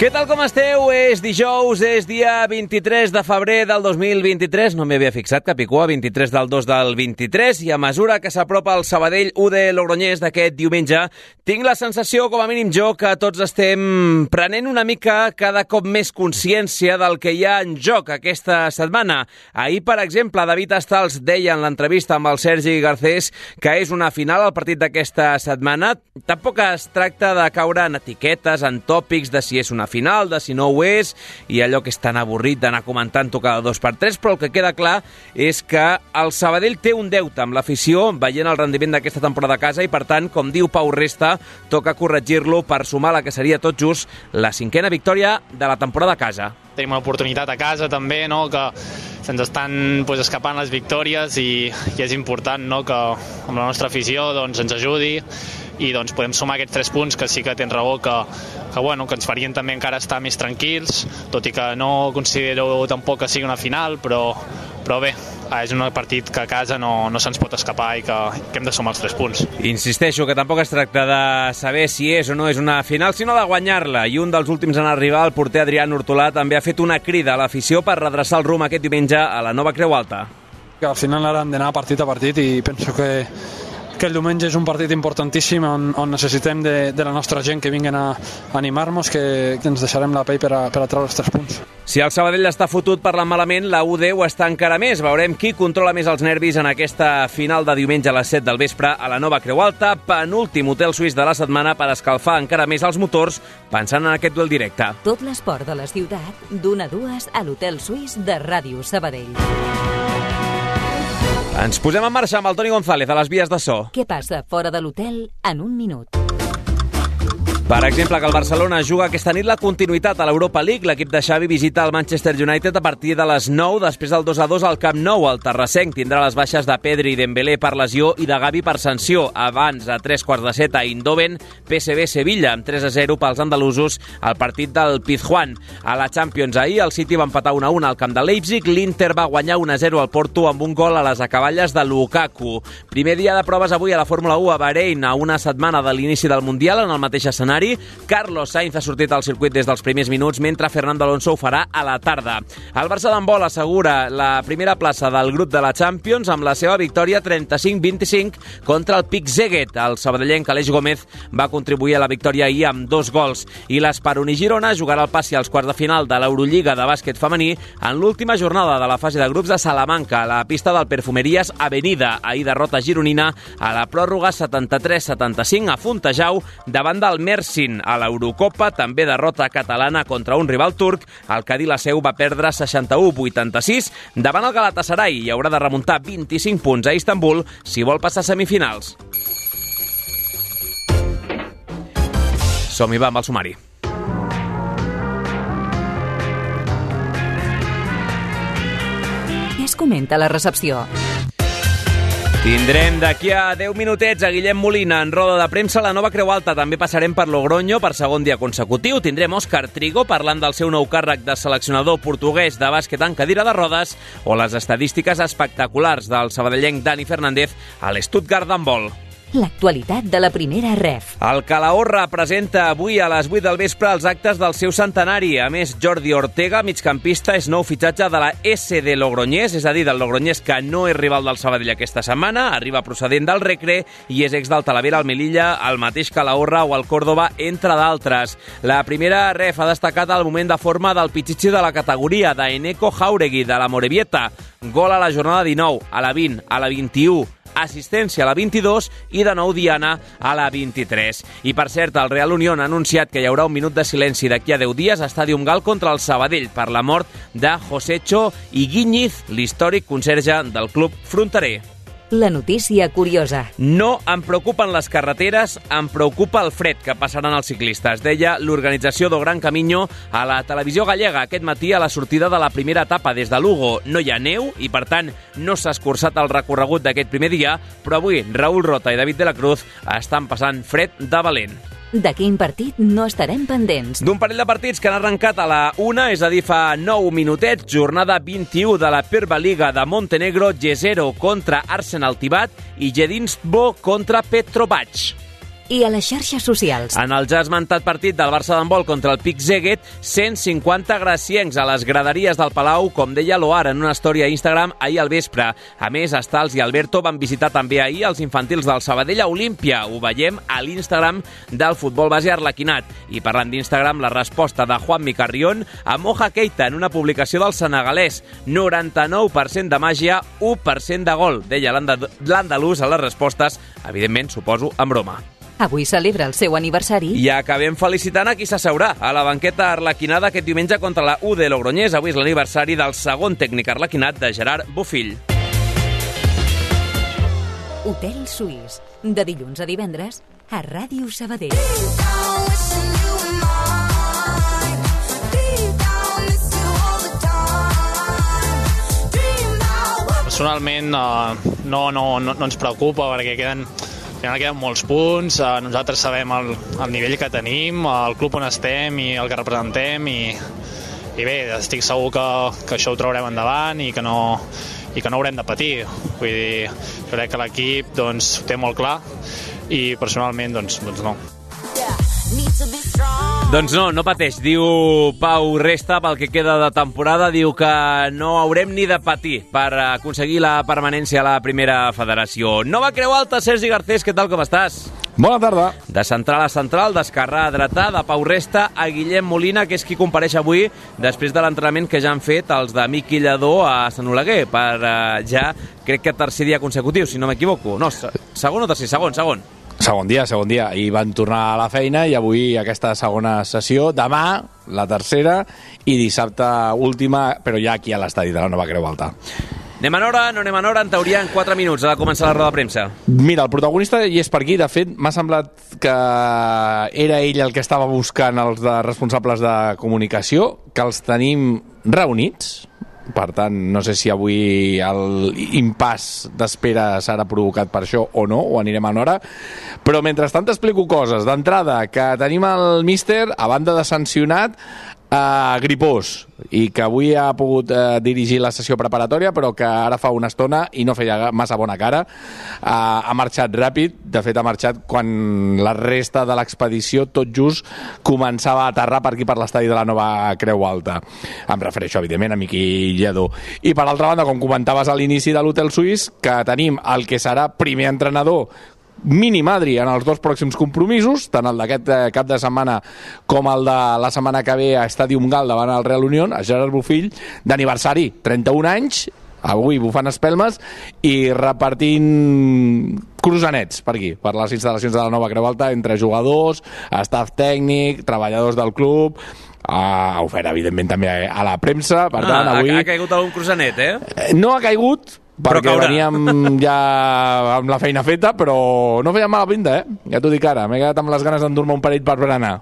Què tal com esteu? És dijous, és dia 23 de febrer del 2023. No m'hi havia fixat, Capicua, 23 del 2 del 23. I a mesura que s'apropa el Sabadell UD Logroñés d'aquest diumenge, tinc la sensació, com a mínim jo, que tots estem prenent una mica cada cop més consciència del que hi ha en joc aquesta setmana. Ahir, per exemple, David Astals deia en l'entrevista amb el Sergi Garcés que és una final al partit d'aquesta setmana. Tampoc es tracta de caure en etiquetes, en tòpics de si és una final, de si no ho és, i allò que és tan avorrit d'anar comentant-ho cada dos per tres, però el que queda clar és que el Sabadell té un deute amb l'afició veient el rendiment d'aquesta temporada a casa i, per tant, com diu Pau Resta, toca corregir-lo per sumar la que seria tot just la cinquena victòria de la temporada a casa. Tenim una oportunitat a casa també, no? que se'ns estan pues, escapant les victòries i, i és important no? que amb la nostra afició doncs, ens ajudi i doncs, podem sumar aquests tres punts que sí que tens raó que, que, bueno, que ens farien també encara estar més tranquils, tot i que no considero tampoc que sigui una final, però, però bé, és un partit que a casa no, no se'ns pot escapar i que, que hem de sumar els tres punts. Insisteixo que tampoc es tracta de saber si és o no és una final, sinó de guanyar-la. I un dels últims en arribar, el porter Adrià Hortolà, també ha fet una crida a l'afició per redreçar el rumb aquest diumenge a la nova Creu Alta. Que al final ara hem d'anar partit a partit i penso que que el diumenge és un partit importantíssim on, on necessitem de, de la nostra gent que vinguin a animar-nos, que, que ens deixarem la pell per a, per a treure els tres punts. Si el Sabadell està fotut parlant malament, la UD ho està encara més. Veurem qui controla més els nervis en aquesta final de diumenge a les 7 del vespre a la nova Creu Alta, penúltim hotel suís de la setmana per escalfar encara més els motors pensant en aquest duel directe. Tot l'esport de la ciutat, d'una a dues a l'hotel suís de Ràdio Sabadell. Ens posem en marxa amb el Toni González a les vies de so. Què passa fora de l'hotel en un minut? Per exemple, que el Barcelona juga aquesta nit la continuïtat a l'Europa League. L'equip de Xavi visita el Manchester United a partir de les 9, després del 2 a 2 al Camp Nou. El Terrassenc tindrà les baixes de Pedri i Dembélé per lesió i de Gavi per sanció. Abans, a 3 quarts de 7 a Indoven, PSV Sevilla, amb 3 a 0 pels andalusos al partit del Pizjuán. A la Champions ahir, el City va empatar 1 a 1 al camp de Leipzig, l'Inter va guanyar 1 a 0 al Porto amb un gol a les acaballes de Lukaku. Primer dia de proves avui a la Fórmula 1 a Bahrein, a una setmana de l'inici del Mundial en el mateix escenari escenari. Carlos Sainz ha sortit al circuit des dels primers minuts, mentre Fernando Alonso ho farà a la tarda. El Barça d'handbol assegura la primera plaça del grup de la Champions amb la seva victòria 35-25 contra el Pic Zeget. El sabadellenc Aleix Gómez va contribuir a la victòria ahir amb dos gols. I l'Esperoni Girona jugarà el passi als quarts de final de l'Eurolliga de bàsquet femení en l'última jornada de la fase de grups de Salamanca, a la pista del Perfumeries Avenida. Ahir derrota gironina a la pròrroga 73-75 a Fontejau davant del Mersin. A l'Eurocopa també derrota catalana contra un rival turc. El Cadí la Seu va perdre 61-86 davant el Galatasaray i haurà de remuntar 25 punts a Istanbul si vol passar a semifinals. Som-hi, va, amb el sumari. Què es comenta a la recepció? Tindrem d'aquí a 10 minutets a Guillem Molina en roda de premsa la nova Creu Alta. També passarem per Logroño per segon dia consecutiu. Tindrem Òscar Trigo parlant del seu nou càrrec de seleccionador portuguès de bàsquet en cadira de rodes o les estadístiques espectaculars del sabadellenc Dani Fernández a l'Stuttgart d'handbol. L'actualitat de la primera ref. El Calahorra presenta avui a les 8 del vespre els actes del seu centenari. A més, Jordi Ortega, migcampista, és nou fitxatge de la SD Logroñés, és a dir, del Logroñés que no és rival del Sabadell aquesta setmana, arriba procedent del Recre i és ex del Talavera, el Melilla, el mateix Calahorra o el Córdoba, entre d'altres. La primera ref ha destacat el moment de forma del pitxitxi de la categoria, d'Eneco Jauregui, de la Morevieta. Gol a la jornada 19, a la 20, a la 21, assistència a la 22 i de nou Diana a la 23. I per cert, el Real Unión ha anunciat que hi haurà un minut de silenci d'aquí a 10 dies a Estàdium Gal contra el Sabadell per la mort de Josecho Iguíñiz, l'històric conserge del club fronterer. La notícia curiosa. No em preocupen les carreteres, em preocupa el fred que passaran els ciclistes, deia l'organització do Gran Camino a la televisió gallega aquest matí a la sortida de la primera etapa des de Lugo. No hi ha neu i, per tant, no s'ha escurçat el recorregut d'aquest primer dia, però avui Raül Rota i David de la Cruz estan passant fred de valent. De quin partit no estarem pendents? D'un parell de partits que han arrencat a la 1, és a dir, fa 9 minutets, jornada 21 de la Perva Liga de Montenegro, Gesero contra Arsenal Tibat i Jedinstvo contra Petrovac. I a les xarxes socials. En el ja esmentat partit del Barça d'handbol contra el Pic Zeguet, 150 graciencs a les graderies del Palau, com deia l'Oar en una història a Instagram ahir al vespre. A més, Estals i Alberto van visitar també ahir els infantils del Sabadell a Olímpia. Ho veiem a l'Instagram del futbol base arlequinat. I parlant d'Instagram, la resposta de Juan Micarrión a Moja Keita en una publicació del senegalès. 99% de màgia, 1% de gol, deia l'andalús a les respostes, evidentment, suposo, en broma. Avui celebra el seu aniversari. I acabem felicitant a qui s'asseurà a la banqueta arlequinada aquest diumenge contra la U de Logroñés. Avui és l'aniversari del segon tècnic arlequinat de Gerard Bofill. Hotel Suís, de dilluns a divendres, a Ràdio Sabadell. Personalment uh, no, no, no, no ens preocupa perquè queden final queden molts punts, eh, nosaltres sabem el, el nivell que tenim, el club on estem i el que representem i, i bé, estic segur que, que això ho traurem endavant i que no, i que no haurem de patir. Vull dir, crec que l'equip doncs, ho té molt clar i personalment doncs, doncs no. Doncs no, no pateix. Diu Pau Resta pel que queda de temporada, diu que no haurem ni de patir per aconseguir la permanència a la primera federació. Nova Creu Alta, Sergi Garcés, què tal, com estàs? Bona tarda. De central a central, d'esquerrà a dretà, de Pau Resta a Guillem Molina, que és qui compareix avui després de l'entrenament que ja han fet els de Miqui Lledó a Sant Oleguer, per uh, ja, crec que tercer dia consecutiu, si no m'equivoco. No, segon o tercer? Segon, segon. Segon dia, segon dia. I van tornar a la feina i avui aquesta segona sessió. Demà, la tercera, i dissabte última, però ja aquí a l'estadi de la Nova Creu Alta. Anem en hora, no anem en hora, en teoria en 4 minuts ha de començar la roda de premsa. Mira, el protagonista hi és per aquí, de fet m'ha semblat que era ell el que estava buscant els de responsables de comunicació, que els tenim reunits, per tant, no sé si avui l'impàs d'espera serà provocat per això o no, o anirem en hora, però mentrestant t'explico coses. D'entrada, que tenim el míster, a banda de sancionat, uh, gripós i que avui ha pogut uh, dirigir la sessió preparatòria però que ara fa una estona i no feia massa bona cara. Uh, ha marxat ràpid, de fet ha marxat quan la resta de l'expedició tot just començava a aterrar per aquí per l'estadi de la Nova Creu Alta. Em refereixo evidentment a Miqui Lledó. I per altra banda, com comentaves a l'inici de l'Hotel Suís, que tenim el que serà primer entrenador mínim Adri en els dos pròxims compromisos, tant el d'aquest eh, cap de setmana com el de la setmana que ve a Estadium Gal davant el Real Unión, a Gerard Bufill, d'aniversari, 31 anys, avui bufant espelmes i repartint crusanets per aquí, per les instal·lacions de la Nova Creu Alta, entre jugadors, staff tècnic, treballadors del club, ha ofert, evidentment, també a la premsa. Per ah, tant, avui... Ha, ha caigut algun cruzanet, eh? No ha caigut, Però perquè caurà. veníem ja amb la feina feta, però no feia mala pinta, eh? Ja t'ho dic ara, m'he quedat amb les ganes d'endur-me un parell per berenar.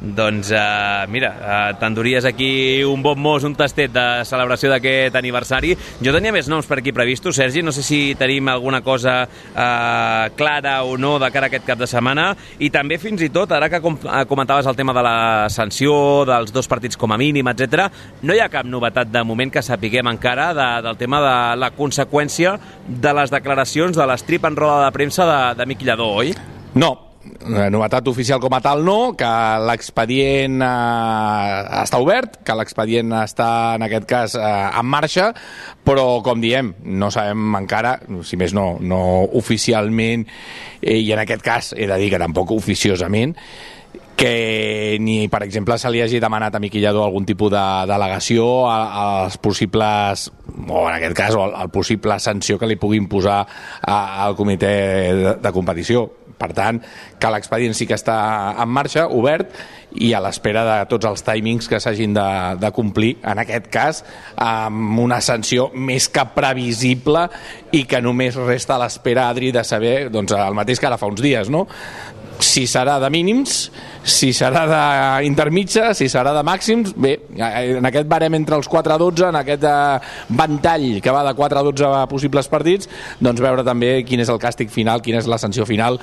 Doncs uh, mira, uh, t'enduries aquí un bon mos, un tastet de celebració d'aquest aniversari. Jo tenia més noms per aquí previstos, Sergi, no sé si tenim alguna cosa uh, clara o no de cara a aquest cap de setmana, i també fins i tot, ara que com comentaves el tema de la sanció, dels dos partits com a mínim, etc, no hi ha cap novetat de moment que sapiguem encara de, del tema de la conseqüència de les declaracions de l'estrip en roda de premsa de, de Miqui Lledó, oi? No, novetat oficial com a tal no, que l'expedient eh, està obert, que l'expedient està en aquest cas eh, en marxa, però com diem, no sabem encara, si més no, no oficialment, eh, i en aquest cas he de dir que tampoc oficiosament, que ni, per exemple, se li hagi demanat a Miquillador algun tipus de delegació als possibles, o en aquest cas, al, possible sanció que li pugui imposar al comitè de, de competició. Per tant, que l'expedient sí que està en marxa, obert, i a l'espera de tots els timings que s'hagin de, de complir, en aquest cas, amb una sanció més que previsible i que només resta a l'espera, Adri, de saber doncs, el mateix que ara fa uns dies, no? Si serà de mínims, si serà d'intermitja, si serà de màxims, bé, en aquest barem entre els 4 a 12, en aquest eh, ventall que va de 4 a 12 possibles partits, doncs veure també quin és el càstig final, quina és la sanció final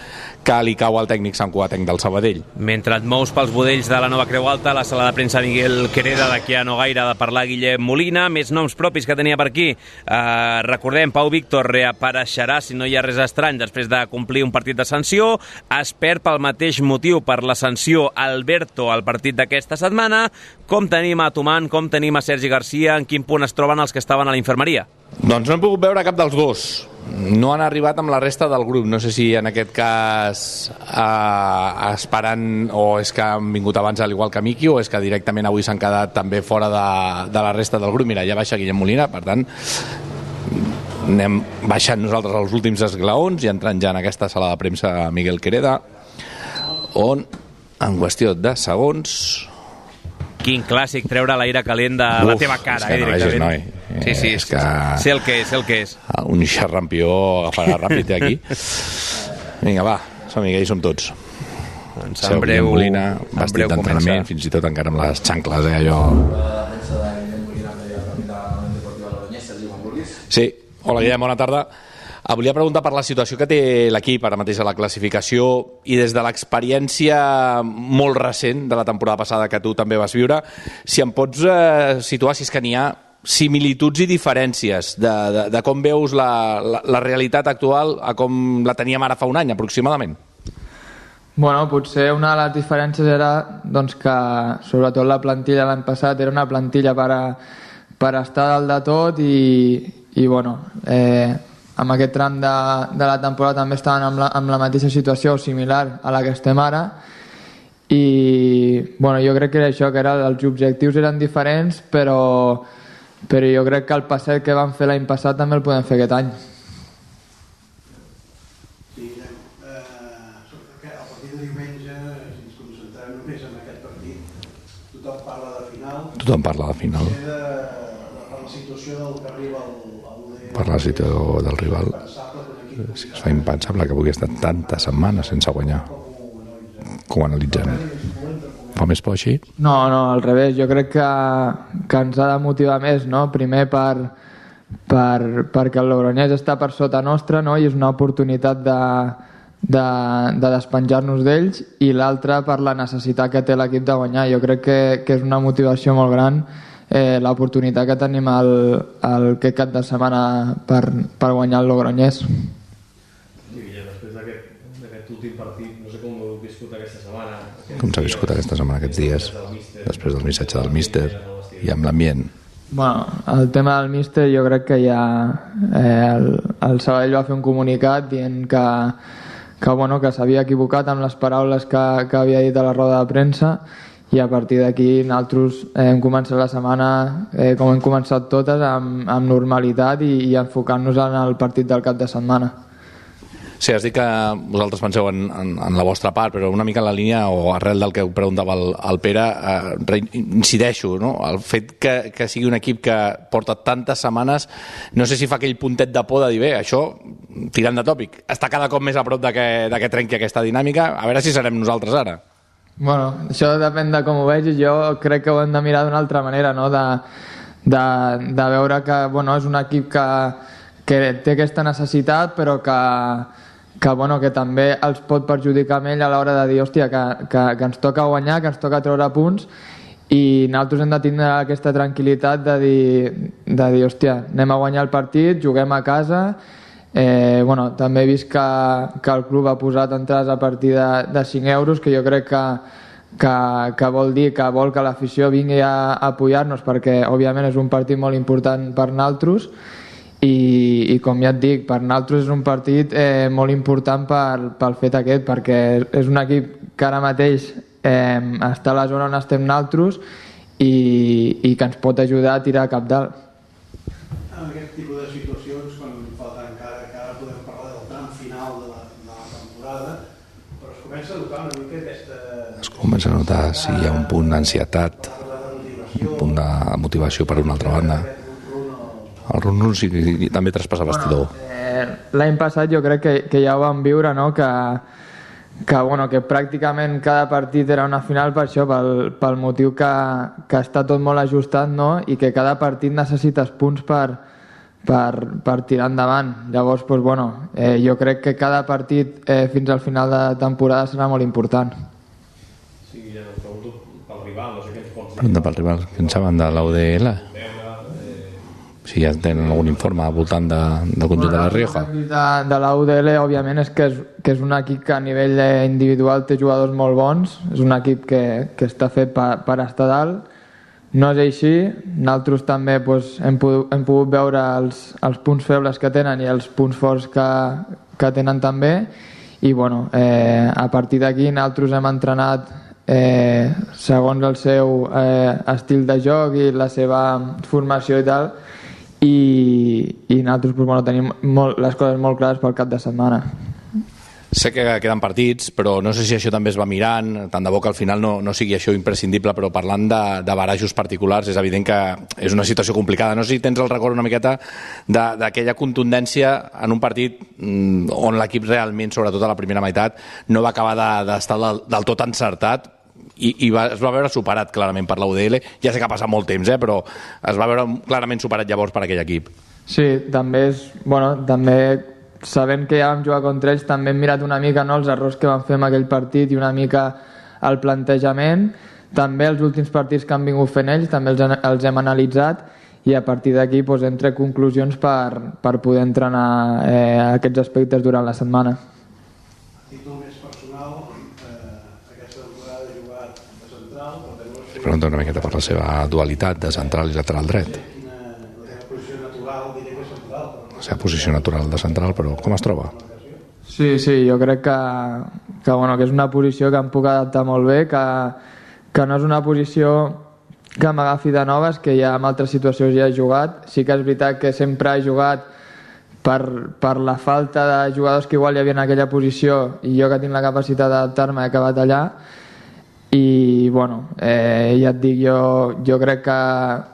que li cau al tècnic Sant Cuatenc del Sabadell. Mentre et mous pels budells de la nova Creu Alta, la sala de premsa Miguel Quereda, d'aquí a no gaire, de parlar Guillem Molina, més noms propis que tenia per aquí. Uh, recordem, Pau Víctor reapareixerà, si no hi ha res estrany, després de complir un partit de sanció, es perd pel mateix motiu per la sanció Alberto al partit d'aquesta setmana. Com tenim a Toman, com tenim a Sergi Garcia, en quin punt es troben els que estaven a la infermeria? Doncs no hem pogut veure cap dels dos. No han arribat amb la resta del grup. No sé si en aquest cas eh, esperant o és que han vingut abans al igual que Miki o és que directament avui s'han quedat també fora de, de la resta del grup. Mira, ja baixa Guillem Molina, per tant anem baixant nosaltres els últims esglaons i entrant ja en aquesta sala de premsa Miguel Quereda on en qüestió de segons Quin clàssic treure l'aire calent de Uf, la teva cara, eh, directament. Noi. Sí, sí, és que... sé el que és, sé el que és. Un xarrampió agafarà ràpid aquí. Vinga, va, som que hi som tots. Doncs en breu, Molina, vestit d'entrenament, fins i tot encara amb les xancles, eh, allò... Sí, hola Guillem, bona tarda. Ah, volia preguntar per la situació que té l'equip ara mateix a la classificació i des de l'experiència molt recent de la temporada passada que tu també vas viure, si em pots eh, situar, si és que n'hi ha similituds i diferències de, de, de com veus la, la, la realitat actual a com la teníem ara fa un any aproximadament. Bueno, potser una de les diferències era doncs, que sobretot la plantilla l'any passat era una plantilla per, a, per estar dalt de tot i, i bueno, eh, amb aquest tram de, de la temporada també estaven amb la, amb la mateixa situació similar a la que estem ara. I bueno, jo crec que era això, que era, els objectius eren diferents però, però jo crec que el passet que vam fer l'any passat també el podem fer aquest any. Sí, eh, el partit de diumenge si ens concentrem només en aquest partit tothom parla de final. Tothom parla de final. De, de, de la situació del que arriba al per la situació del rival si es fa impensable que pugui estar tantes setmanes sense guanyar com analitzem fa més por així? No, no, al revés jo crec que, que ens ha de motivar més no? primer per, per, perquè el Logroñés està per sota nostra no? i és una oportunitat de, de, de despenjar-nos d'ells i l'altra per la necessitat que té l'equip de guanyar jo crec que, que és una motivació molt gran eh, l'oportunitat que tenim el, el, aquest cap de setmana per, per guanyar el Logroñés. Després d'aquest últim partit, no sé com ho heu viscut aquesta setmana. Com s'ha viscut aquesta setmana, aquests dies, després del missatge del míster i amb l'ambient? Bueno, el tema del míster jo crec que ja eh, el, el Sabadell va fer un comunicat dient que, que, bueno, que s'havia equivocat amb les paraules que, que havia dit a la roda de premsa i a partir d'aquí nosaltres eh, hem començat la setmana eh, com hem començat totes amb, amb normalitat i, i enfocant-nos en el partit del cap de setmana Sí, has dit que vosaltres penseu en, en, en la vostra part, però una mica en la línia o arrel del que preguntava el, el Pere, eh, incideixo, no? el fet que, que sigui un equip que porta tantes setmanes, no sé si fa aquell puntet de por de dir, bé, això, tirant de tòpic, està cada cop més a prop de que, de que trenqui aquesta dinàmica, a veure si serem nosaltres ara. Bueno, això depèn de com ho vegis. Jo crec que ho hem de mirar d'una altra manera, no? de, de, de veure que bueno, és un equip que, que té aquesta necessitat, però que, que, bueno, que també els pot perjudicar amb ell a l'hora de dir, hòstia, que, que, que ens toca guanyar, que ens toca treure punts, i nosaltres hem de tindre aquesta tranquil·litat de dir, de dir hòstia, anem a guanyar el partit, juguem a casa Eh, bueno, també he vist que, que el club ha posat entrades a partir de, de 5 euros, que jo crec que, que, que vol dir que vol que l'afició vingui a, a apoyar-nos perquè òbviament és un partit molt important per naltros i, i com ja et dic, per naltros és un partit eh, molt important per, pel fet aquest perquè és un equip que ara mateix eh, està a la zona on estem naltros i, i que ens pot ajudar a tirar cap dalt. En aquest tipus de situacions, quan falta encara, que ara podem parlar del tram final de la, de la temporada, però es comença a notar una mica aquesta... Es comença a notar si hi ha un punt d'ansietat, un punt de motivació per una altra banda. El run-run sí, també traspassa vestidor. Eh, L'any passat jo crec que, que ja ho vam viure, no? que, que, bueno, que pràcticament cada partit era una final per això, pel, pel motiu que, que està tot molt ajustat no? i que cada partit necessites punts per, per, per tirar endavant. Llavors, doncs, bueno, eh, jo crec que cada partit eh, fins al final de temporada serà molt important. Sí, ja us pregunto pel rival, no sé què ens pots dir. Pregunta pel rival, què en saben de l'UDL? Si ja tenen algun informe al voltant de, del conjunt de la Rioja. De, de la UDL, òbviament, és que, és que és un equip que a nivell individual té jugadors molt bons, és un equip que, que està fet per, per estar dalt, no és així, nosaltres també doncs, hem, pogut, hem pogut veure els, els punts febles que tenen i els punts forts que, que tenen també i bueno, eh, a partir d'aquí nosaltres hem entrenat eh, segons el seu eh, estil de joc i la seva formació i tal i, i nosaltres doncs, bueno, tenim molt, les coses molt clares pel cap de setmana. Sé que queden partits, però no sé si això també es va mirant, tant de bo que al final no, no sigui això imprescindible, però parlant de, de barajos particulars, és evident que és una situació complicada. No sé si tens el record una miqueta d'aquella contundència en un partit mm, on l'equip realment, sobretot a la primera meitat, no va acabar d'estar de, del, del tot encertat, i, i va, es va veure superat clarament per la UDL ja sé que ha passat molt temps, eh, però es va veure clarament superat llavors per aquell equip. Sí, també és, bueno, també sabent que ja vam jugar contra ells també hem mirat una mica no, els errors que vam fer en aquell partit i una mica el plantejament. També els últims partits que han vingut fent ells també els, els hem analitzat i a partir d'aquí doncs, hem tret conclusions per, per poder entrenar eh, aquests aspectes durant la setmana. Títol més personal, eh, aquesta temporada he jugat de central, però també no sé pregunta una miqueta per la seva dualitat de central i lateral dret la seva posició natural de central, però com es troba? Sí, sí, jo crec que, que, bueno, que és una posició que em puc adaptar molt bé, que, que no és una posició que m'agafi de noves, que ja en altres situacions ja he jugat. Sí que és veritat que sempre he jugat per, per la falta de jugadors que igual hi havia en aquella posició i jo que tinc la capacitat d'adaptar-me he acabat allà i bueno, eh, ja et dic jo, jo crec que,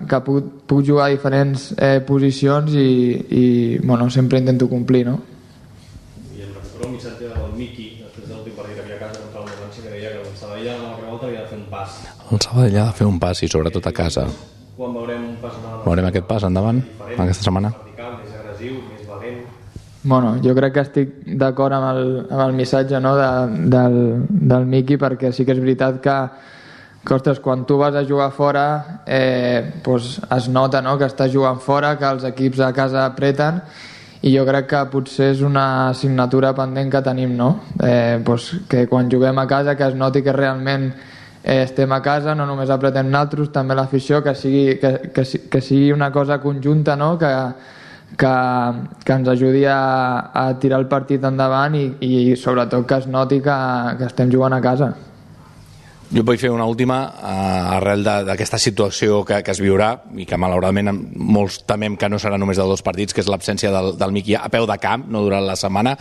que puc, puc jugar a diferents eh, posicions i, i bueno, sempre intento complir no? I em recupero un missatge del Miqui, després de l'últim partit que havia a casa contra el València, que deia que el Sabadell a la revolta havia de fer un pas. El Sabadell ha de fer un pas i sobretot a casa Quan veurem un pas endavant veurem aquest pas endavant aquesta setmana vertical, més agressiu, més valent, Bueno, jo crec que estic d'acord amb, el, amb el missatge no, de, del, del Miqui perquè sí que és veritat que, que ostres, quan tu vas a jugar fora eh, pues es nota no, que estàs jugant fora, que els equips a casa apreten i jo crec que potser és una assignatura pendent que tenim, no? Eh, pues que quan juguem a casa que es noti que realment eh, estem a casa, no només apretem nosaltres, també l'afició, que, sigui, que, que, que sigui una cosa conjunta, no? que, que, que ens ajudi a, a tirar el partit endavant i, i sobretot que es noti que, que estem jugant a casa. Jo vull fer una última eh, arrel d'aquesta situació que, que es viurà i que malauradament molts temem que no serà només de dos partits, que és l'absència del, del Miqui a peu de camp, no durant la setmana,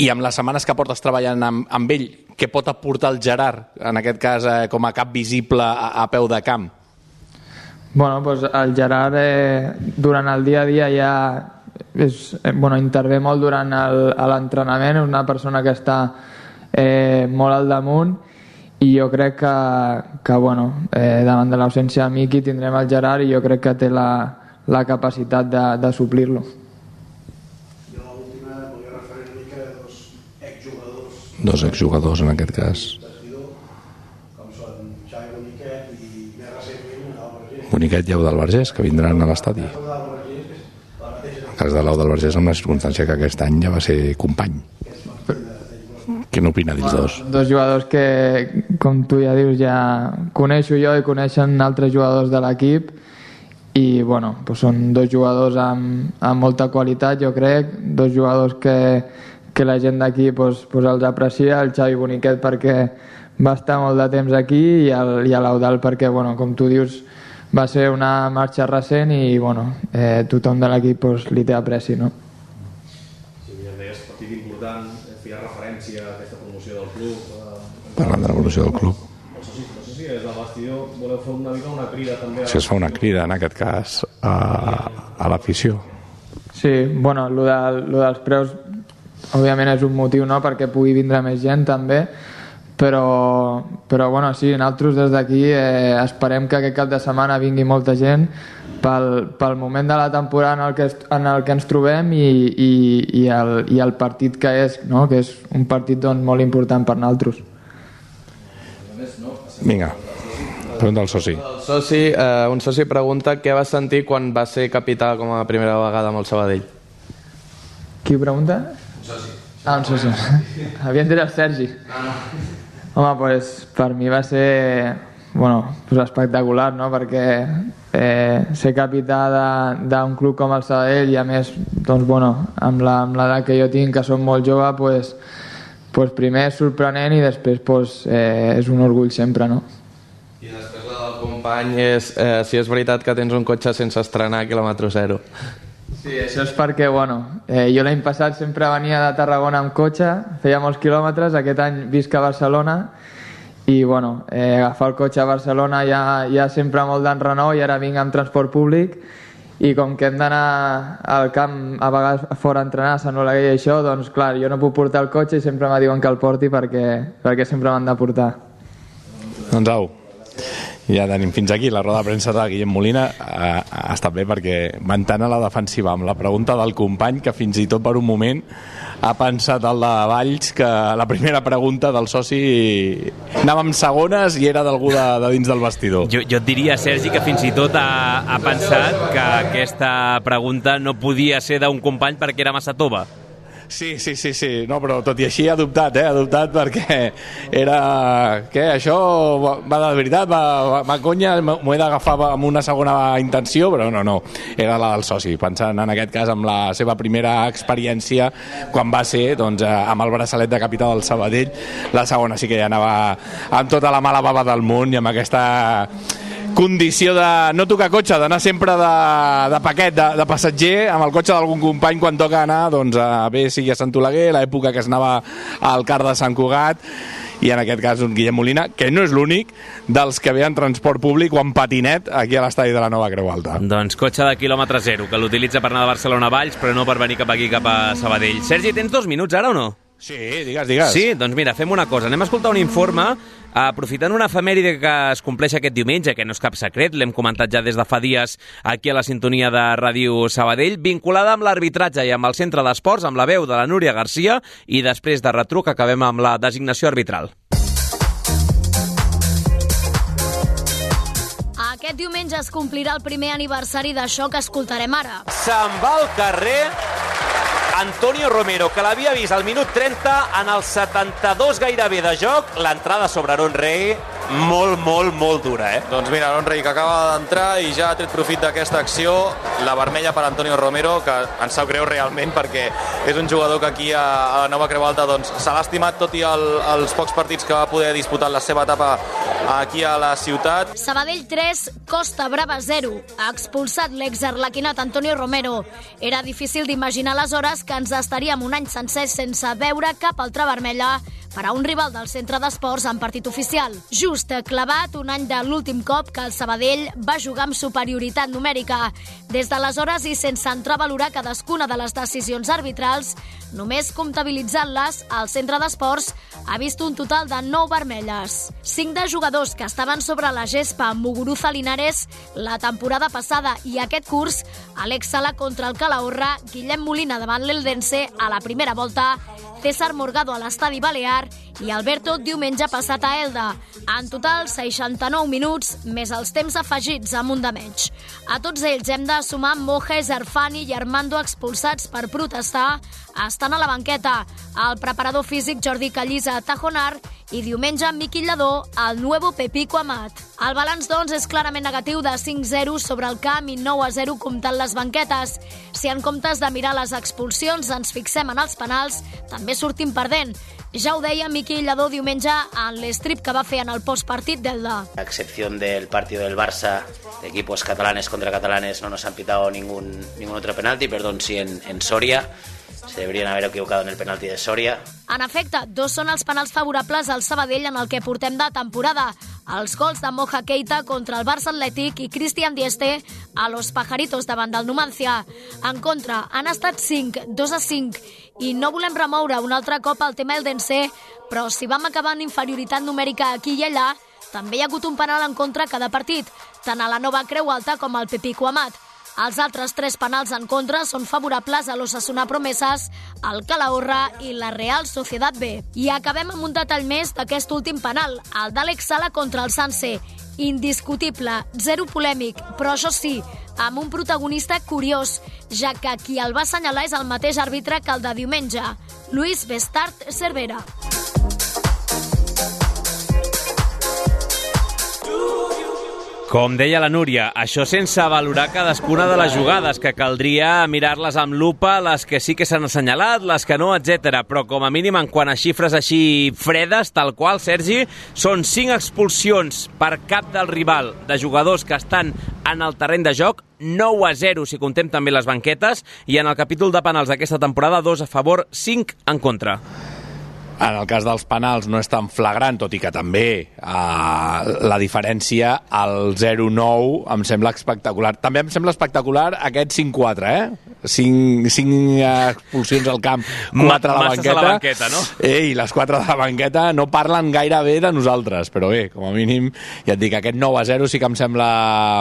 i amb les setmanes que portes treballant amb, amb ell, què pot aportar el Gerard, en aquest cas eh, com a cap visible a, a peu de camp? Bueno, pues el Gerard eh, durant el dia a dia ja és, eh, bueno, intervé molt durant l'entrenament, és una persona que està eh, molt al damunt i jo crec que, que bueno, eh, davant de l'ausència de Miqui tindrem el Gerard i jo crec que té la, la capacitat de, de suplir-lo. jo l'última volia referir una mica a dos exjugadors Dos exjugadors, en aquest cas. de vestidor, com són Xavi Boniquet i més recentment Eudal Vergés. Boniquet i Eudal Vergés, que vindran a l'estadi. El cas de l'Eudal Vergés amb la circumstància que aquest any ja va ser company. Què n'opina d'ells dos? Dos jugadors que, com tu ja dius, ja coneixo jo i coneixen altres jugadors de l'equip i bueno, doncs són dos jugadors amb, amb molta qualitat, jo crec, dos jugadors que, que la gent d'aquí doncs, doncs els aprecia, el Xavi Boniquet perquè, va estar molt de temps aquí i, l'Eudal perquè, bueno, com tu dius, va ser una marxa recent i bueno, eh, tothom de l'equip pues, li té apreci. No? Sí, ja deies, partit important, eh, feia referència a aquesta promoció del club. Eh, Parlant de l'evolució del club. no sé si, no sé si des del vestidor voleu fer una mica una crida també. Si es fa una crida, en aquest cas, a, a l'afició. Sí, bueno, lo, de, lo dels preus òbviament és un motiu no, perquè pugui vindre més gent també, però, però bueno, sí, nosaltres des d'aquí eh, esperem que aquest cap de setmana vingui molta gent pel, pel moment de la temporada en el que, en el que ens trobem i, i, i, el, i el partit que és, no? que és un partit doncs, molt important per nosaltres. Vinga, pregunta al soci. El soci, eh, un soci pregunta què va sentir quan va ser capità com a primera vegada amb el Sabadell. Qui pregunta? Un soci. Ah, un soci. Havien dit el Sergi. Home, pues, per mi va ser bueno, pues espectacular, no? perquè eh, ser capità d'un club com el Sabadell i a més doncs, bueno, amb l'edat que jo tinc, que som molt jove, pues, pues primer és sorprenent i després pues, eh, és un orgull sempre. No? I després la del company és eh, si és veritat que tens un cotxe sense estrenar a quilòmetre zero. Sí, això és perquè, bueno, eh, jo l'any passat sempre venia de Tarragona amb cotxe, feia molts quilòmetres, aquest any visc a Barcelona i, bueno, eh, agafar el cotxe a Barcelona ja, ja sempre molt d'enrenou i ara vinc amb transport públic i com que hem d'anar al camp a vegades fora a entrenar a Sant Oleguer i això, doncs clar, jo no puc portar el cotxe i sempre me diuen que el porti perquè, perquè sempre m'han de portar. Doncs au, ja tenim fins aquí la roda de premsa de Guillem Molina ha, ha estat bé perquè van tant a la defensiva amb la pregunta del company que fins i tot per un moment ha pensat el de Valls que la primera pregunta del soci anàvem segones i era d'algú de, de dins del vestidor Jo, jo et diria, Sergi, que fins i tot ha, ha pensat que aquesta pregunta no podia ser d'un company perquè era massa tova. Sí, sí, sí, sí, no, però tot i així ha dubtat, eh? Ha dubtat perquè era... Què, això va de veritat, va, va, va conya, m'ho he d'agafar amb una segona intenció, però no, no, era la del soci, pensant en aquest cas amb la seva primera experiència quan va ser, doncs, eh, amb el braçalet de capità del Sabadell, la segona sí que ja anava amb tota la mala bava del món i amb aquesta condició de no tocar cotxe, d'anar sempre de, de paquet, de, de passatger, amb el cotxe d'algun company quan toca anar, doncs, a bé sigui a Sant Oleguer, l'època que es anava al car de Sant Cugat, i en aquest cas un Guillem Molina, que no és l'únic dels que ve en transport públic o en patinet aquí a l'estadi de la Nova Creu Alta. Doncs cotxe de quilòmetre zero, que l'utilitza per anar de Barcelona a Valls, però no per venir cap aquí, cap a Sabadell. Sergi, tens dos minuts ara o no? Sí, digues, digues. Sí, doncs mira, fem una cosa. Anem a escoltar un informe aprofitant una efemèride que es compleix aquest diumenge, que no és cap secret, l'hem comentat ja des de fa dies aquí a la sintonia de Ràdio Sabadell, vinculada amb l'arbitratge i amb el centre d'esports, amb la veu de la Núria Garcia, i després de retruc acabem amb la designació arbitral. Aquest diumenge es complirà el primer aniversari d'això que escoltarem ara. Se'n va al carrer Antonio Romero, que l'havia vist al minut 30 en el 72 gairebé de joc, l'entrada sobre Aaron Rey molt, molt, molt dura, eh? Doncs mira, Aaron Rey que acaba d'entrar i ja ha tret profit d'aquesta acció, la vermella per Antonio Romero, que ens sap greu realment perquè és un jugador que aquí a, a la Nova Creu Alta doncs, se l'ha estimat tot i el, els pocs partits que va poder disputar en la seva etapa aquí a la ciutat. Sabadell 3, Costa Brava 0. Ha expulsat l'exarlequinat Antonio Romero. Era difícil d'imaginar aleshores que ens estaríem un any sencer sense veure cap altra vermella per a un rival del centre d'esports en partit oficial. Just clavat un any de l'últim cop que el Sabadell va jugar amb superioritat numèrica. Des d'aleshores i sense entrar a valorar cadascuna de les decisions arbitrals, només comptabilitzant-les, el centre d'esports ha vist un total de 9 vermelles. 5 de jugadors que estaven sobre la gespa amb Muguruza Linares la temporada passada i aquest curs, Alex Sala contra el Calahorra, Guillem Molina davant l'Eldense a la primera volta, César Morgado a l'estadi Balear i Alberto diumenge passat a Elda. En total, 69 minuts, més els temps afegits amb un de menys. A tots ells hem de sumar Mojes, Arfani i Armando expulsats per protestar estan a la banqueta. el preparador físic Jordi Callisa a Tajonar i diumenge Miqui Lledó al Nuevo Pepico Amat. El balanç, doncs, és clarament negatiu de 5-0 sobre el camp i 9-0 comptant les banquetes. Si en comptes de mirar les expulsions ens fixem en els penals, també sortim perdent. Ja ho deia Miqui Lledó diumenge en l'estrip que va fer en el postpartit d'Elda. A excepción del partido del Barça, de equipos catalanes contra catalanes, no nos han pitado ningún, ningún otro penalti, perdón, sí en, en Soria. Se deberían haber equivocado en el penalti de Soria. En efecte, dos són els penals favorables al Sabadell en el que portem de temporada. Els gols de Moja Keita contra el Barça Atlètic i Cristian Dieste a los Pajaritos davant del Numancia. En contra, han estat 5, 2 a 5, i no volem remoure un altre cop el tema Eldense, però si vam acabar en inferioritat numèrica aquí i allà, també hi ha hagut un penal en contra cada partit, tant a la Nova Creu Alta com al Pepico Amat. Els altres tres penals en contra són favorables a l'Ossassuna Promeses, el Calahorra i la Real Societat B. I acabem amb un detall més d'aquest últim penal, el d'Àlex Sala contra el Sanse. Indiscutible, zero polèmic, però això sí, amb un protagonista curiós, ja que qui el va assenyalar és el mateix àrbitre que el de diumenge, Luis Bestart Cervera. Com deia la Núria, això sense valorar cadascuna de les jugades, que caldria mirar-les amb lupa, les que sí que s'han assenyalat, les que no, etc. Però com a mínim, en quant a xifres així fredes, tal qual, Sergi, són 5 expulsions per cap del rival de jugadors que estan en el terreny de joc, 9 a 0 si contem també les banquetes, i en el capítol de penals d'aquesta temporada, 2 a favor, 5 en contra. En el cas dels penals no és tan flagrant, tot i que també eh, la diferència al 0-9 em sembla espectacular. També em sembla espectacular aquest 5-4, eh? 5, 5 expulsions al camp, 4 a la banqueta. a la banqueta, no? Ei, les 4 de la banqueta no parlen gaire bé de nosaltres, però bé, com a mínim, ja et dic, aquest 9 a 0 sí que em sembla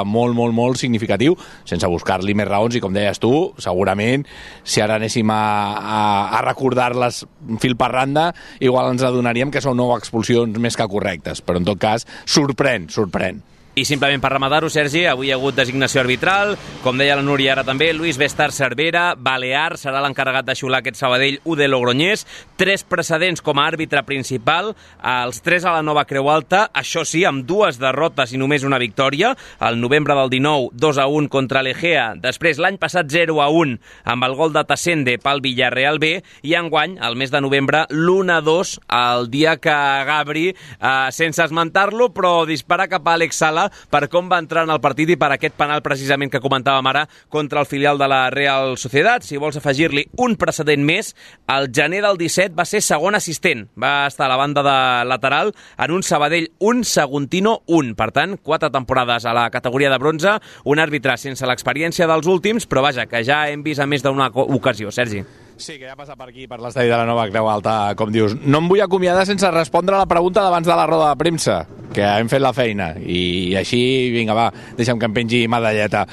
molt, molt, molt significatiu, sense buscar-li més raons, i com deies tu, segurament, si ara anéssim a, a, a recordar-les fil per randa, igual ens adonaríem que són 9 expulsions més que correctes, però en tot cas, sorprèn, sorprèn. I simplement per rematar-ho, Sergi, avui hi ha hagut designació arbitral, com deia la Núria ara també, Luis Bestar Cervera, Balear, serà l'encarregat de xular aquest Sabadell U de Logroñés, tres precedents com a àrbitre principal, els tres a la nova Creu Alta, això sí, amb dues derrotes i només una victòria, el novembre del 19, 2 a 1 contra l'Egea, després l'any passat 0 a 1 amb el gol de Tassende pel Villarreal B, i enguany, el mes de novembre, l'1 a 2, el dia que Gabri, eh, sense esmentar-lo, però dispara cap a Alex Sala, per com va entrar en el partit i per aquest penal precisament que comentàvem ara contra el filial de la Real Societat. Si vols afegir-li un precedent més, el gener del 17 va ser segon assistent. Va estar a la banda de lateral en un Sabadell un Saguntino un. Per tant, quatre temporades a la categoria de bronze, un àrbitre sense l'experiència dels últims, però vaja, que ja hem vist a més d'una ocasió. Sergi. Sí, que ja passa per aquí, per l'estadi de la Nova Creu Alta, com dius. No em vull acomiadar sense respondre a la pregunta d'abans de la roda de premsa, que hem fet la feina, i així, vinga, va, deixa'm que em pengi medalleta.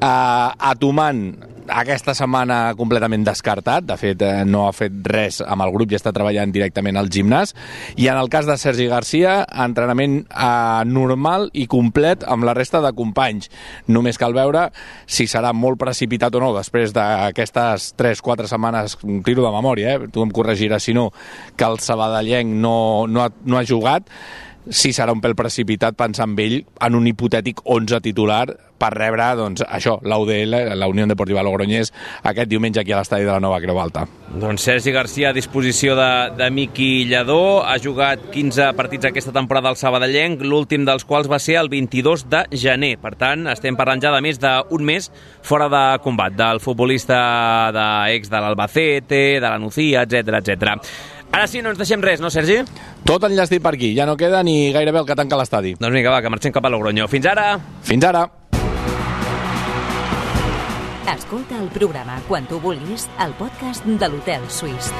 Uh, a Tuman, aquesta setmana completament descartat, de fet eh, no ha fet res amb el grup i està treballant directament al gimnàs, i en el cas de Sergi Garcia, entrenament eh, normal i complet amb la resta de companys. Només cal veure si serà molt precipitat o no després d'aquestes 3-4 setmanes, tiro de memòria, eh? tu em corregiràs si no, que el Sabadellenc no, no, ha, no ha jugat, si serà un pèl precipitat pensar en ell en un hipotètic 11 titular per rebre, doncs, això, l'UDL, la Unió Deportiva Logroñés, aquest diumenge aquí a l'estadi de la Nova Creu Alta. Doncs Sergi Garcia a disposició de, de Miqui Lledó, ha jugat 15 partits aquesta temporada al Sabadellenc, l'últim dels quals va ser el 22 de gener. Per tant, estem parlant ja de més d'un mes fora de combat, del futbolista de ex de l'Albacete, de la Nucía, etc etc. Ara sí, no ens deixem res, no, Sergi? Tot enllestit per aquí, ja no queda ni gairebé el que tanca l'estadi. Doncs vinga, va, que marxem cap a Logroño. Fins ara! Fins ara! Escolta el programa quan tu vulguis al podcast de l'Hotel Suís.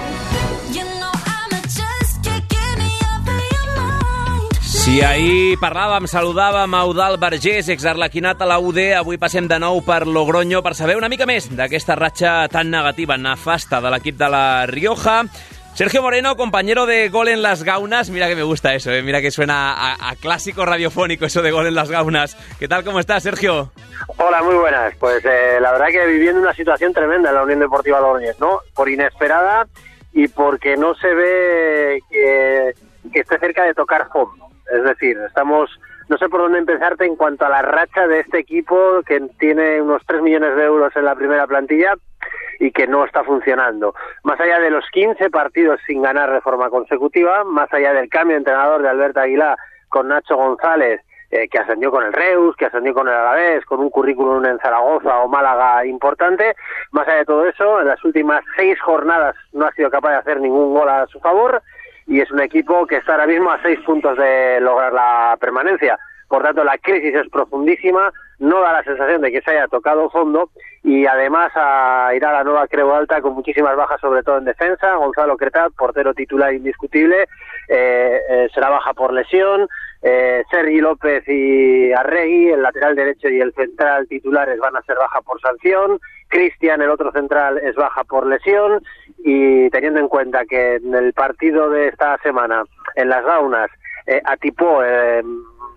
Si ahir parlàvem, saludàvem a Eudal Vergés, exarlequinat a la UD, avui passem de nou per Logroño per saber una mica més d'aquesta ratxa tan negativa, nefasta de l'equip de la Rioja. Sergio Moreno, compañero de Gol en las Gaunas. Mira que me gusta eso, ¿eh? mira que suena a, clásico radiofónico eso de Gol en las Gaunas. ¿Qué tal, cómo estás, Sergio? Hola, muy buenas. Pues eh, la verdad que viviendo una situación tremenda en la Unión Deportiva Logroñés, ¿no? Por inesperada y porque no se ve que, que esté cerca de tocar fondo. Es decir, estamos, no sé por dónde empezarte en cuanto a la racha de este equipo que tiene unos 3 millones de euros en la primera plantilla y que no está funcionando. Más allá de los 15 partidos sin ganar de forma consecutiva, más allá del cambio de entrenador de Alberto Aguilar con Nacho González, eh, que ascendió con el Reus, que ascendió con el Alavés, con un currículum en Zaragoza o Málaga importante. Más allá de todo eso, en las últimas seis jornadas no ha sido capaz de hacer ningún gol a su favor y es un equipo que está ahora mismo a seis puntos de lograr la permanencia. Por tanto, la crisis es profundísima, no da la sensación de que se haya tocado fondo y además a, irá a la nueva Creo Alta con muchísimas bajas, sobre todo en defensa. Gonzalo Cretat, portero titular indiscutible, eh, eh, será baja por lesión. Eh, Sergi López y Arregui, el lateral derecho y el central titulares van a ser baja por sanción. Cristian, el otro central, es baja por lesión. Y teniendo en cuenta que en el partido de esta semana, en las Gaunas, eh, atipó eh,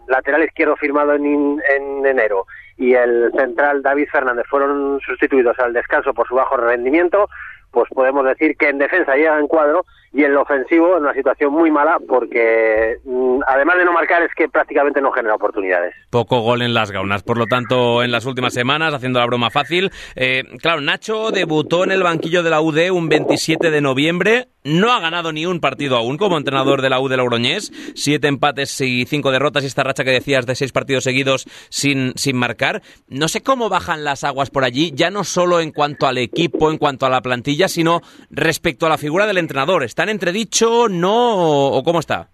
lateral izquierdo firmado en, en enero y el central David Fernández fueron sustituidos al descanso por su bajo rendimiento, pues podemos decir que en defensa llega en cuadro y en lo ofensivo en una situación muy mala porque mm, además de no marcar es que prácticamente no genera oportunidades. Poco gol en las gaunas, por lo tanto en las últimas semanas haciendo la broma fácil. Eh, claro, Nacho debutó en el banquillo de la UD un 27 de noviembre, no ha ganado ni un partido aún como entrenador de la UD Logroñés, siete empates y cinco derrotas y esta racha que decías de seis partidos seguidos sin, sin marcar. No sé cómo bajan las aguas por allí, ya no solo en cuanto al equipo, en cuanto a la plantilla, sino respecto a la figura del entrenador. ¿Está en entredicho, no o cómo está?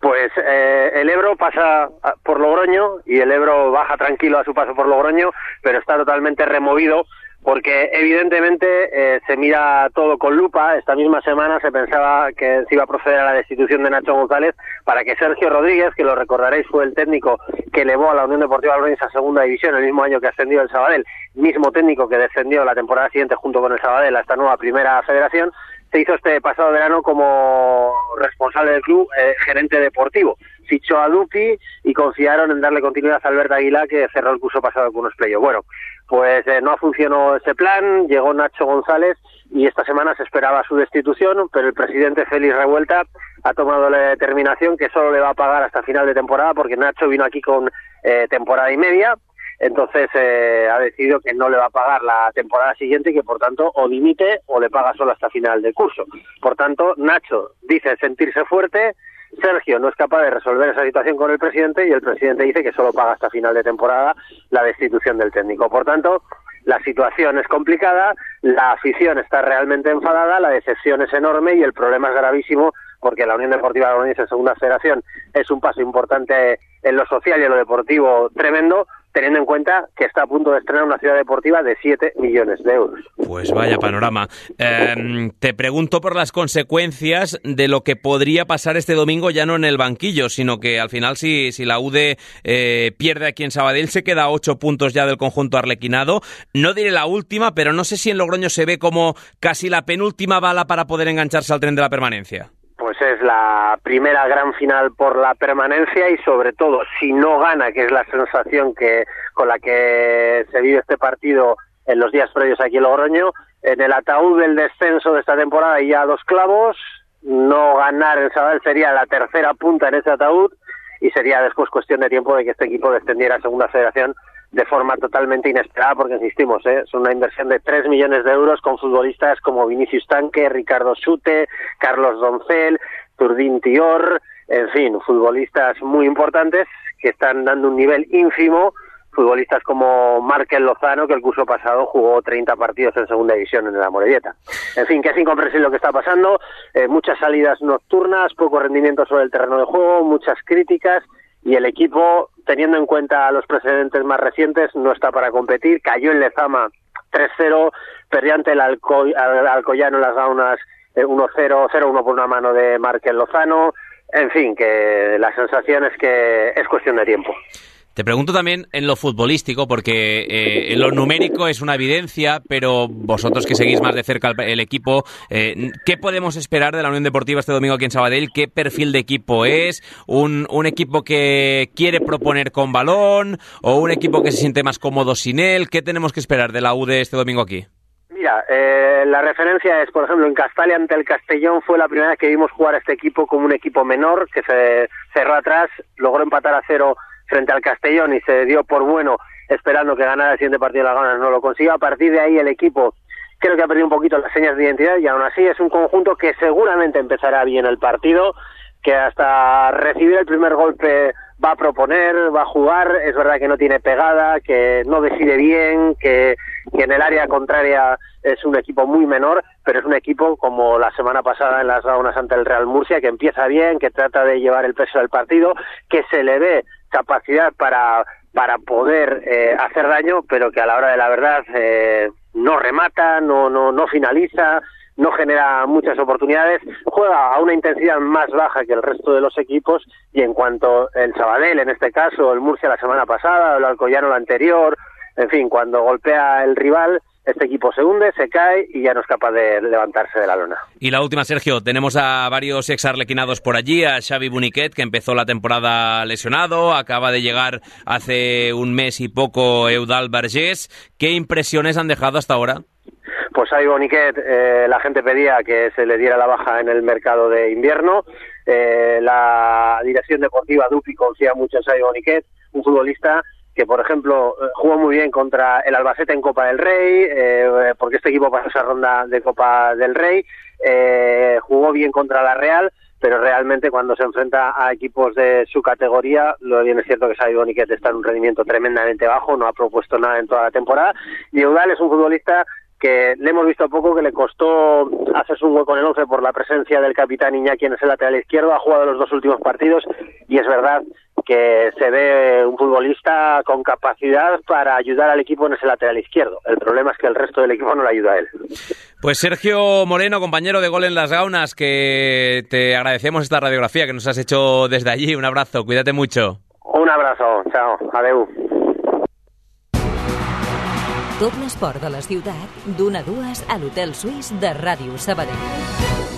Pues eh, el Ebro pasa por Logroño y el Ebro baja tranquilo a su paso por Logroño, pero está totalmente removido porque evidentemente eh, se mira todo con lupa. Esta misma semana se pensaba que se iba a proceder a la destitución de Nacho González para que Sergio Rodríguez, que lo recordaréis fue el técnico que elevó a la Unión Deportiva Logroñés a segunda división el mismo año que ascendió el Sabadell, mismo técnico que descendió la temporada siguiente junto con el Sabadell a esta nueva primera federación, se hizo este pasado verano como responsable del club, eh, gerente deportivo. Fichó a Dupi y confiaron en darle continuidad a Alberto Aguilar, que cerró el curso pasado con unos playos. Bueno, pues eh, no funcionó ese plan, llegó Nacho González y esta semana se esperaba su destitución, pero el presidente Félix Revuelta ha tomado la determinación que solo le va a pagar hasta final de temporada, porque Nacho vino aquí con eh, temporada y media, entonces eh, ha decidido que no le va a pagar la temporada siguiente y que por tanto o dimite o le paga solo hasta final del curso. Por tanto, Nacho dice sentirse fuerte, Sergio no es capaz de resolver esa situación con el presidente y el presidente dice que solo paga hasta final de temporada la destitución del técnico. Por tanto, la situación es complicada, la afición está realmente enfadada, la decepción es enorme y el problema es gravísimo porque la Unión Deportiva en Segunda Federación es un paso importante en lo social y en lo deportivo tremendo, teniendo en cuenta que está a punto de estrenar una ciudad deportiva de 7 millones de euros. Pues vaya panorama. Eh, te pregunto por las consecuencias de lo que podría pasar este domingo, ya no en el banquillo, sino que al final si, si la UD eh, pierde aquí en Sabadell, se queda a 8 puntos ya del conjunto arlequinado. No diré la última, pero no sé si en Logroño se ve como casi la penúltima bala para poder engancharse al tren de la permanencia es la primera gran final por la permanencia y sobre todo si no gana, que es la sensación que con la que se vive este partido en los días previos aquí en Logroño, en el ataúd del descenso de esta temporada ya dos clavos, no ganar el Sabadell sería la tercera punta en ese ataúd y sería después cuestión de tiempo de que este equipo descendiera a segunda federación de forma totalmente inesperada, porque insistimos, ¿eh? es una inversión de 3 millones de euros con futbolistas como Vinicius Tanque, Ricardo Sute, Carlos Doncel, Turdín Tior, en fin, futbolistas muy importantes que están dando un nivel ínfimo, futbolistas como Markel Lozano, que el curso pasado jugó 30 partidos en segunda división en la Morelleta. En fin, que es incomprensible lo que está pasando, eh, muchas salidas nocturnas, poco rendimiento sobre el terreno de juego, muchas críticas, y el equipo, teniendo en cuenta los precedentes más recientes, no está para competir. Cayó en Lezama 3-0, perdió ante el Alcoyano en las Gaunas 1-0, eh, 0-1 por una mano de Markel Lozano. En fin, que la sensación es que es cuestión de tiempo. Te pregunto también en lo futbolístico, porque eh, lo numérico es una evidencia, pero vosotros que seguís más de cerca el, equipo, eh, ¿qué podemos esperar de la Unión Deportiva este domingo aquí en Sabadell? ¿Qué perfil de equipo es? ¿Un, un equipo que quiere proponer con balón o un equipo que se siente más cómodo sin él? ¿Qué tenemos que esperar de la UD este domingo aquí? Mira, eh, la referencia es, por ejemplo, en Castalia ante el Castellón fue la primera vez que vimos jugar a este equipo como un equipo menor que se cerró atrás, logró empatar a cero frente al Castellón y se dio por bueno esperando que ganara el siguiente partido de las ganas, no lo consiguió. A partir de ahí el equipo creo que ha perdido un poquito las señas de identidad y aún así es un conjunto que seguramente empezará bien el partido, que hasta recibir el primer golpe va a proponer, va a jugar, es verdad que no tiene pegada, que no decide bien, que, que en el área contraria es un equipo muy menor, pero es un equipo como la semana pasada en las Gaunas ante el Real Murcia, que empieza bien, que trata de llevar el peso del partido, que se le ve capacidad para, para poder eh, hacer daño, pero que a la hora de la verdad eh, no remata, no, no, no finaliza, no genera muchas oportunidades, juega a una intensidad más baja que el resto de los equipos y en cuanto el Sabadell, en este caso, el Murcia la semana pasada, el Alcoyano la anterior, en fin, cuando golpea el rival, este equipo se hunde, se cae y ya no es capaz de levantarse de la lona. Y la última, Sergio, tenemos a varios exarlequinados por allí, a Xavi Buniquet, que empezó la temporada lesionado, acaba de llegar hace un mes y poco Eudal Vergés. ¿Qué impresiones han dejado hasta ahora? Pues Xavi Boniquet, eh, la gente pedía que se le diera la baja en el mercado de invierno. Eh, la dirección deportiva Dupi confía mucho en Xavi Boniquet, un futbolista que por ejemplo eh, jugó muy bien contra el Albacete en Copa del Rey, eh, porque este equipo pasó esa ronda de Copa del Rey, eh, jugó bien contra la Real, pero realmente cuando se enfrenta a equipos de su categoría, lo bien es cierto que Xavi Boniquet está en un rendimiento tremendamente bajo, no ha propuesto nada en toda la temporada, y Eudal es un futbolista que le hemos visto poco, que le costó hacerse un hueco en el 11 por la presencia del capitán Iñaki en ese lateral izquierdo, ha jugado los dos últimos partidos y es verdad que se ve un futbolista con capacidad para ayudar al equipo en ese lateral izquierdo. El problema es que el resto del equipo no le ayuda a él. Pues Sergio Moreno, compañero de Gol en las Gaunas, que te agradecemos esta radiografía que nos has hecho desde allí. Un abrazo, cuídate mucho. Un abrazo, chao, adeu. Tot l'esport de la ciutat, d'una a dues a l'Hotel Suís de Ràdio Sabadell.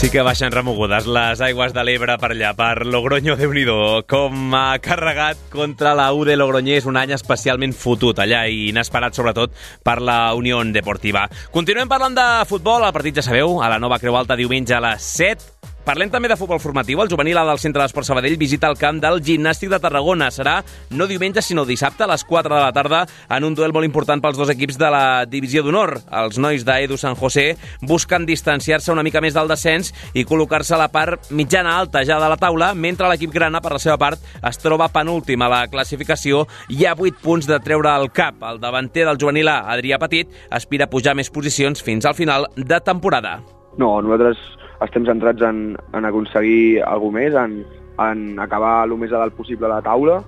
Sí que baixen remogudes les aigües de l'Ebre per allà, per Logroño, de nhi Com ha carregat contra la U de Logroñés un any especialment fotut allà i inesperat, sobretot, per la Unió Deportiva. Continuem parlant de futbol. El partit, ja sabeu, a la nova Creu Alta diumenge a les 7 Parlem també de futbol formatiu. El juvenil A del Centre d'Esport Sabadell visita el camp del Gimnàstic de Tarragona. Serà no diumenge, sinó dissabte a les 4 de la tarda en un duel molt important pels dos equips de la Divisió d'Honor. Els nois d'Edu San José busquen distanciar-se una mica més del descens i col·locar-se a la part mitjana alta ja de la taula, mentre l'equip grana, per la seva part, es troba penúltim a la classificació i ha 8 punts de treure el cap. El davanter del juvenil A, Adrià Petit, aspira a pujar més posicions fins al final de temporada. No, nosaltres estem centrats en, en aconseguir alguna més, en, en acabar el més a dalt possible la taula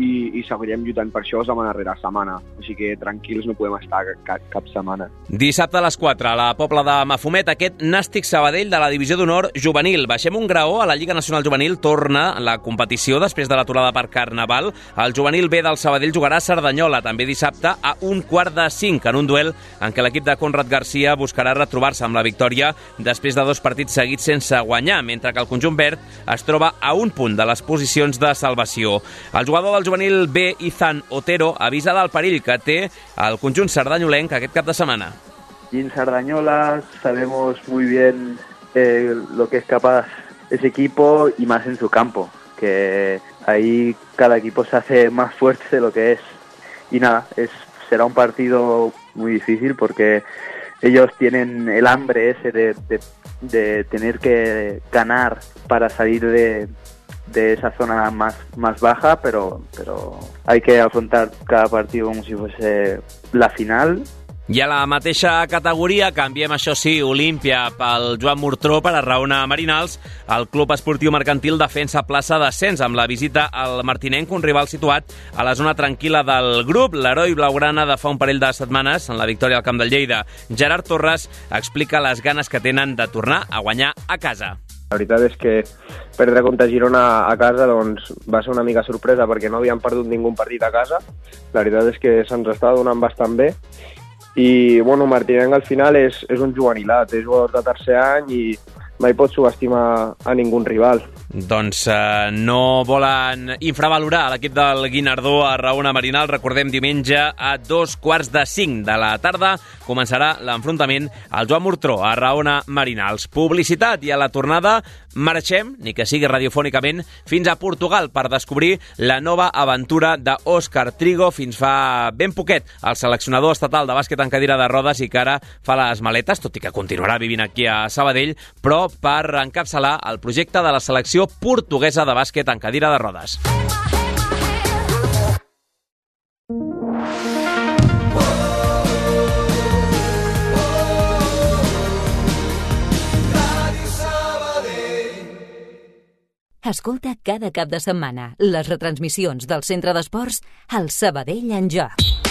i, i seguirem lluitant per això setmana rere setmana. Així que tranquils no podem estar cap, cap setmana. Dissabte a les 4, a la Pobla de Mafumet, aquest Nàstic Sabadell de la Divisió d'Honor Juvenil. Baixem un graó a la Lliga Nacional Juvenil, torna la competició després de l'aturada per Carnaval. El juvenil B del Sabadell jugarà a Cerdanyola, també dissabte, a un quart de cinc, en un duel en què l'equip de Conrad Garcia buscarà retrobar-se amb la victòria després de dos partits seguits sense guanyar, mentre que el conjunt verd es troba a un punt de les posicions de salvació. El jugador del juvenil B, Izan Otero, avisa del perill que té el conjunt sardanyolenc aquest cap. Y en Sardañola sabemos muy bien eh, lo que es capaz ese equipo y más en su campo, que ahí cada equipo se hace más fuerte de lo que es. Y nada, es, será un partido muy difícil porque ellos tienen el hambre ese de tener que ganar para salir de, de esa zona más, más baja, pero, pero hay que afrontar cada partido como si fuese la final I a la mateixa categoria canviem, això sí, Olímpia pel Joan Murtró per a Raona Marinals. El Club Esportiu Mercantil defensa plaça d'ascens amb la visita al Martinenc, un rival situat a la zona tranquil·la del grup. L'heroi blaugrana de fa un parell de setmanes en la victòria al Camp del Lleida. Gerard Torres explica les ganes que tenen de tornar a guanyar a casa. La veritat és que perdre contra Girona a casa doncs, va ser una mica sorpresa perquè no havíem perdut ningú partit a casa. La veritat és que se'ns està donant bastant bé i bueno, Martinenc al final és, és un juvenilat, és jugador de tercer any i mai pot subestimar a ningú rival. Doncs eh, no volen infravalorar l'equip del Guinardó a Raona Marinal. Recordem, diumenge a dos quarts de cinc de la tarda començarà l'enfrontament al Joan Mortró a Raona Marinals. Publicitat i a la tornada marxem, ni que sigui radiofònicament, fins a Portugal per descobrir la nova aventura d'Òscar Trigo fins fa ben poquet, el seleccionador estatal de bàsquet en cadira de rodes i que ara fa les maletes, tot i que continuarà vivint aquí a Sabadell, però per encapçalar el projecte de la selecció portuguesa de bàsquet en cadira de rodes. Escolta cada cap de setmana les retransmissions del Centre d'Esports al Sabadell en Joc.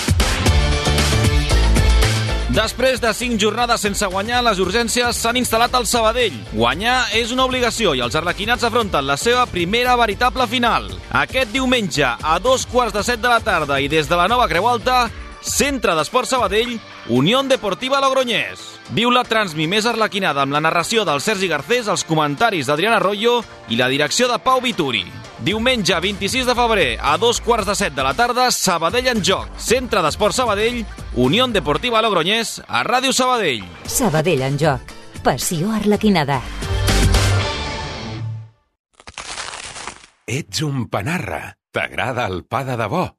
Després de 5 jornades sense guanyar, les urgències s'han instal·lat al Sabadell. Guanyar és una obligació i els arlequinats afronten la seva primera veritable final. Aquest diumenge, a dos quarts de set de la tarda i des de la nova Creu Alta, Centre d'Esport Sabadell, Unió Deportiva Logroñés. Viu la transmi més arlequinada amb la narració del Sergi Garcés, els comentaris d'Adriana Arroyo i la direcció de Pau Vituri. Diumenge 26 de febrer, a dos quarts de set de la tarda, Sabadell en joc. Centre d'Esport Sabadell, Unió Deportiva Logroñés, a Ràdio Sabadell. Sabadell en joc. Passió arlequinada. Ets un panarra. T'agrada el pa de debò?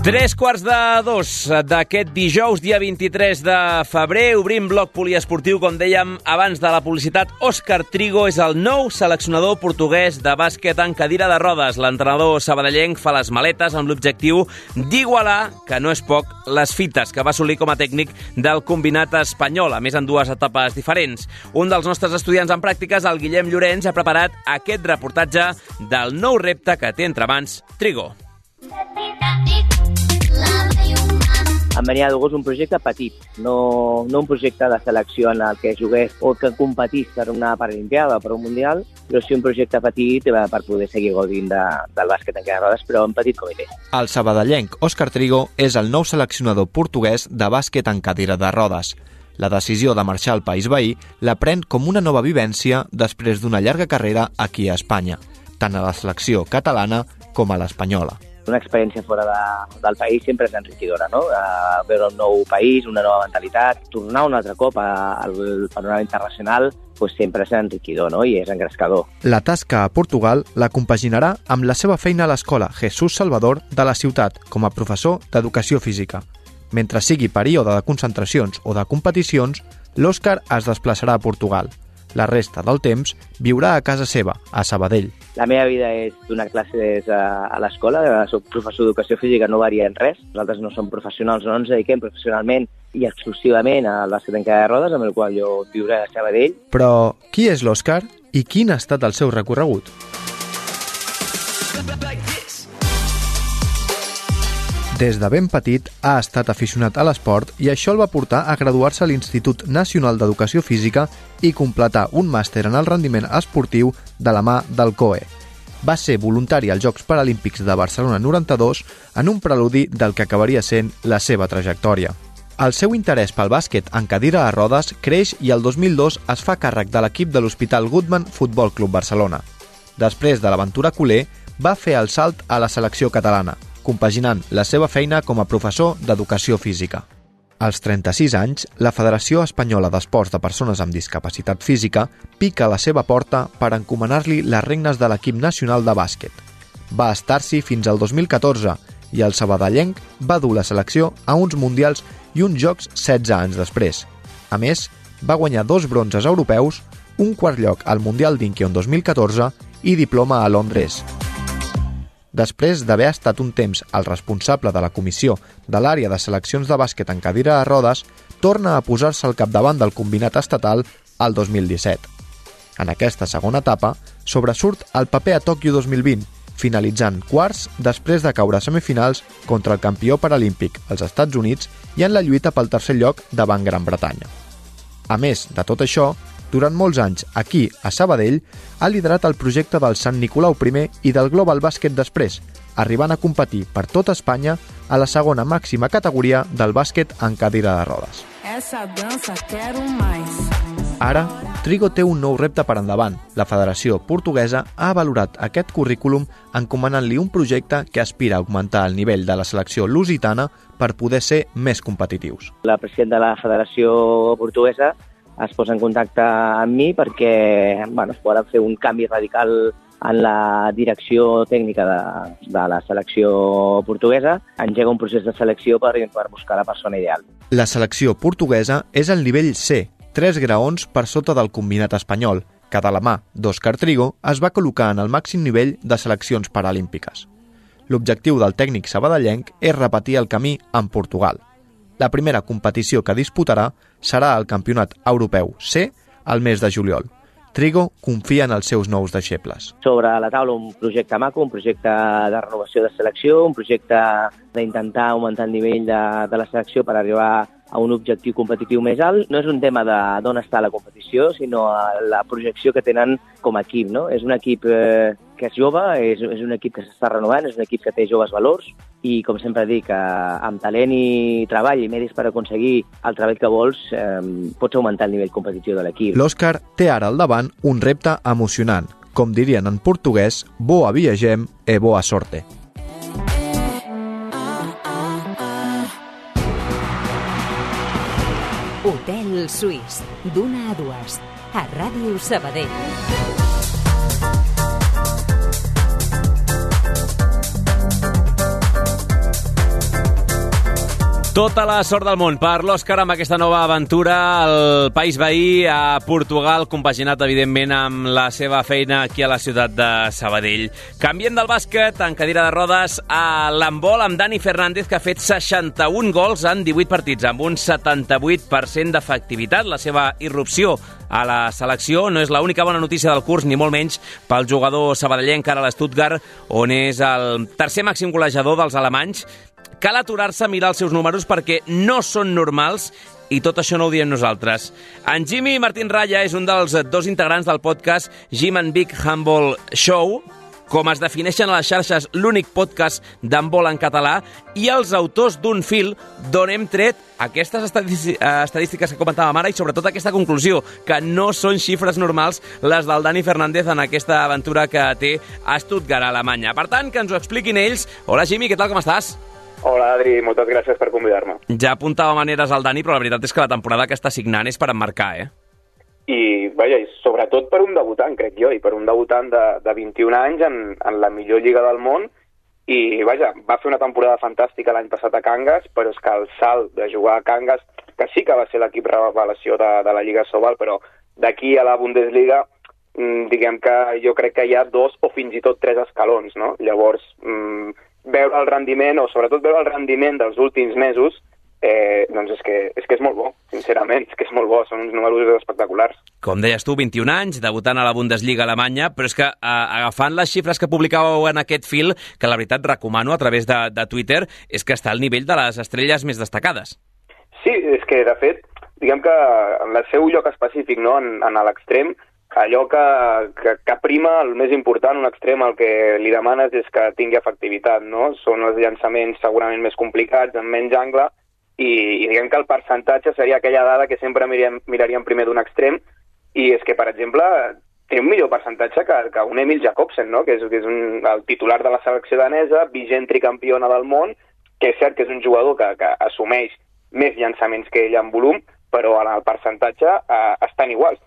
Tres quarts de dos d'aquest dijous, dia 23 de febrer. Obrim bloc poliesportiu, com dèiem abans de la publicitat. Òscar Trigo és el nou seleccionador portuguès de bàsquet en cadira de rodes. L'entrenador sabadellenc fa les maletes amb l'objectiu d'igualar, que no és poc, les fites que va assolir com a tècnic del combinat espanyol, a més en dues etapes diferents. Un dels nostres estudiants en pràctiques, el Guillem Llorenç, ha preparat aquest reportatge del nou repte que té entre mans Trigo. Em venia de gust un projecte petit, no, no un projecte de selecció en el que jugués o que competís per una Paralimpiada o per un Mundial, però sí un projecte petit eh, per poder seguir gaudint de, del bàsquet en cada rodes, però en petit comitè. El sabadellenc Òscar Trigo és el nou seleccionador portuguès de bàsquet en cadira de rodes. La decisió de marxar al país veí la pren com una nova vivència després d'una llarga carrera aquí a Espanya, tant a la selecció catalana com a l'espanyola una experiència fora de, del país sempre és enriquidora, no? Uh, veure un nou país, una nova mentalitat, tornar un altre cop al panorama internacional pues sempre és enriquidor no? i és engrescador. La tasca a Portugal la compaginarà amb la seva feina a l'escola Jesús Salvador de la ciutat com a professor d'educació física. Mentre sigui període de concentracions o de competicions, l'Òscar es desplaçarà a Portugal. La resta del temps viurà a casa seva, a Sabadell. La meva vida és donar classes a, a l'escola, soc professor d'educació física, no varia en res. Nosaltres no som professionals, no ens dediquem professionalment i exclusivament a bàsquet en cada rodes, amb el qual jo viuré a Sabadell. Però qui és l'Òscar i quin ha estat el seu recorregut? Des de ben petit ha estat aficionat a l'esport i això el va portar a graduar-se a l'Institut Nacional d'Educació Física i completar un màster en el rendiment esportiu de la mà del COE. Va ser voluntari als Jocs Paralímpics de Barcelona 92 en un preludi del que acabaria sent la seva trajectòria. El seu interès pel bàsquet en cadira a rodes creix i el 2002 es fa càrrec de l'equip de l'Hospital Goodman Futbol Club Barcelona. Després de l'aventura culer, va fer el salt a la selecció catalana – compaginant la seva feina com a professor d'educació física. Als 36 anys, la Federació Espanyola d'Esports de Persones amb Discapacitat Física pica la seva porta per encomanar-li les regnes de l'equip nacional de bàsquet. Va estar-s'hi fins al 2014 i el sabadellenc va dur la selecció a uns mundials i uns jocs 16 anys després. A més, va guanyar dos bronzes europeus, un quart lloc al Mundial d'Incheon 2014 i diploma a Londres. Després d'haver estat un temps el responsable de la comissió de l'àrea de seleccions de bàsquet en cadira de rodes, torna a posar-se al capdavant del combinat estatal al 2017. En aquesta segona etapa, sobresurt el paper a Tòquio 2020, finalitzant quarts després de caure a semifinals contra el campió paralímpic, els Estats Units, i en la lluita pel tercer lloc davant Gran Bretanya. A més de tot això, durant molts anys, aquí, a Sabadell, ha liderat el projecte del Sant Nicolau I i del Global Bàsquet després, arribant a competir per tot Espanya a la segona màxima categoria del bàsquet en cadira de rodes. Quero mais. Ara, Trigo té un nou repte per endavant. La Federació Portuguesa ha valorat aquest currículum encomanant-li un projecte que aspira a augmentar el nivell de la selecció lusitana per poder ser més competitius. La presidenta de la Federació Portuguesa es posa en contacte amb mi perquè bueno, es poden fer un canvi radical en la direcció tècnica de, de la selecció portuguesa, engega un procés de selecció per, per buscar la persona ideal. La selecció portuguesa és el nivell C, tres graons per sota del combinat espanyol, de la mà d'Òscar Trigo es va col·locar en el màxim nivell de seleccions paralímpiques. L'objectiu del tècnic sabadellenc és repetir el camí en Portugal. La primera competició que disputarà serà el Campionat Europeu C al mes de juliol. Trigo confia en els seus nous deixebles. Sobre la taula un projecte maco, un projecte de renovació de selecció, un projecte d'intentar augmentar el nivell de, de la selecció per arribar a un objectiu competitiu més alt. No és un tema d'on està la competició, sinó la projecció que tenen com a equip. No? És un equip eh, que és jove, és, és un equip que s'està renovant, és un equip que té joves valors i, com sempre dic, eh, amb talent i treball i medis per aconseguir el treball que vols, eh, pots augmentar el nivell competitiu de l'equip. L'Òscar té ara al davant un repte emocionant. Com dirien en portuguès, boa viagem e boa sorte. Hotel Suís, d'una a dues, a Ràdio Sabadell. Tota la sort del món per l'Òscar amb aquesta nova aventura al país veí, a Portugal, compaginat, evidentment, amb la seva feina aquí a la ciutat de Sabadell. Canviem del bàsquet en cadira de rodes a l'handbol amb Dani Fernández, que ha fet 61 gols en 18 partits, amb un 78% d'efectivitat. La seva irrupció a la selecció no és l'única bona notícia del curs, ni molt menys pel jugador sabadellenc ara a l'Stuttgart, on és el tercer màxim golejador dels alemanys, cal aturar-se a mirar els seus números perquè no són normals i tot això no ho diem nosaltres. En Jimmy Martín Raya és un dels dos integrants del podcast Jim and Big Handball Show, com es defineixen a les xarxes l'únic podcast d'handbol en català, i els autors d'un fil d'on hem tret aquestes estadístiques que comentàvem ara i sobretot aquesta conclusió, que no són xifres normals les del Dani Fernández en aquesta aventura que té a Stuttgart, a Alemanya. Per tant, que ens ho expliquin ells. Hola, Jimmy, què tal, com estàs? Hola, Adri, moltes gràcies per convidar-me. Ja apuntava maneres al Dani, però la veritat és que la temporada que està signant és per emmarcar, eh? I, vaja, i sobretot per un debutant, crec jo, i per un debutant de, de 21 anys en, en la millor lliga del món, i, vaja, va fer una temporada fantàstica l'any passat a Cangas, però és que el salt de jugar a Cangas, que sí que va ser l'equip revelació de, de la Lliga Sobal, però d'aquí a la Bundesliga, mm, diguem que jo crec que hi ha dos o fins i tot tres escalons, no? Llavors, mm, veure el rendiment, o sobretot veure el rendiment dels últims mesos, eh, doncs és que, és que és molt bo, sincerament, és que és molt bo, són uns números espectaculars. Com deies tu, 21 anys, debutant a la Bundesliga alemanya, però és que eh, agafant les xifres que publicàveu en aquest fil, que la veritat recomano a través de, de Twitter, és que està al nivell de les estrelles més destacades. Sí, és que, de fet, diguem que en el seu lloc específic, no, en, en l'extrem, allò que, que, que prima, el més important, un extrem, el que li demanes és que tingui efectivitat, no? Són els llançaments segurament més complicats, amb menys angle, i, i diguem que el percentatge seria aquella dada que sempre miraríem, miraríem primer d'un extrem, i és que, per exemple, té un millor percentatge que, que un Emil Jacobsen, no? que és, que és un, el titular de la selecció danesa, vigent tricampiona del món, que és cert que és un jugador que, que assumeix més llançaments que ell en volum, però en el percentatge eh, estan iguals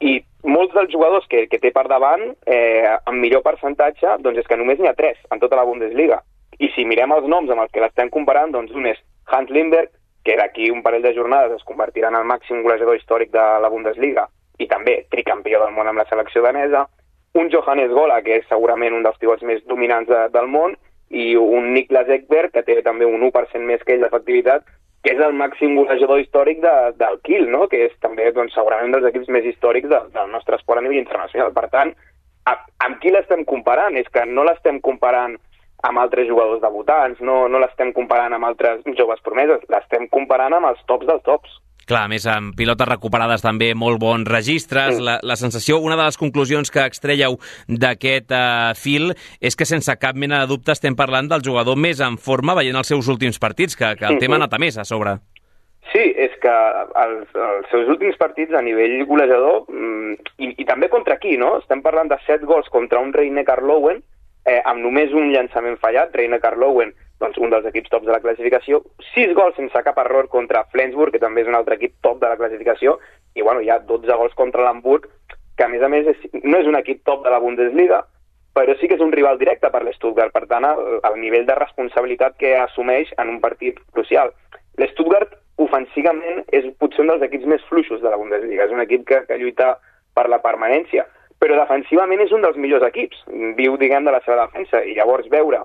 i molts dels jugadors que, que té per davant, eh, amb millor percentatge, doncs és que només n'hi ha tres en tota la Bundesliga. I si mirem els noms amb els que l'estem comparant, doncs un és Hans Lindberg, que d'aquí un parell de jornades es convertirà en el màxim golejador històric de la Bundesliga, i també tricampió del món amb la selecció danesa, un Johannes Gola, que és segurament un dels pivots més dominants de, del món, i un Niklas Ekberg, que té també un 1% més que ell d'efectivitat, que és el màxim golejador històric de, del Kiel, no? que és també doncs, segurament un dels equips més històrics de, del nostre esport a nivell internacional. Per tant, a, amb qui l'estem comparant? És que no l'estem comparant amb altres jugadors debutants, no, no l'estem comparant amb altres joves promeses, l'estem comparant amb els tops dels tops. Clar, a més, amb pilotes recuperades també molt bons registres. Sí. La, la sensació, una de les conclusions que extreieu d'aquest uh, fil és que sense cap mena de dubte estem parlant del jugador més en forma veient els seus últims partits, que, que el Mhm. tema ha anat a més a sobre. Sí, és que els, els seus últims partits a nivell golejador, mm, i, i també contra qui, no? Estem parlant de 7 gols contra un Reine Carlowen, eh, amb només un llançament fallat, Reine Carlowen, doncs un dels equips tops de la classificació, 6 gols sense cap error contra Flensburg, que també és un altre equip top de la classificació, i bueno, hi ha 12 gols contra l'Hamburg, que a més a més és, no és un equip top de la Bundesliga, però sí que és un rival directe per l'Stuttgart, per tant, el, el nivell de responsabilitat que assumeix en un partit crucial. L'Stuttgart, ofensivament, és potser un dels equips més fluixos de la Bundesliga. És un equip que, que lluita per la permanència, però defensivament és un dels millors equips. Viu, diguem, de la seva defensa, i llavors veure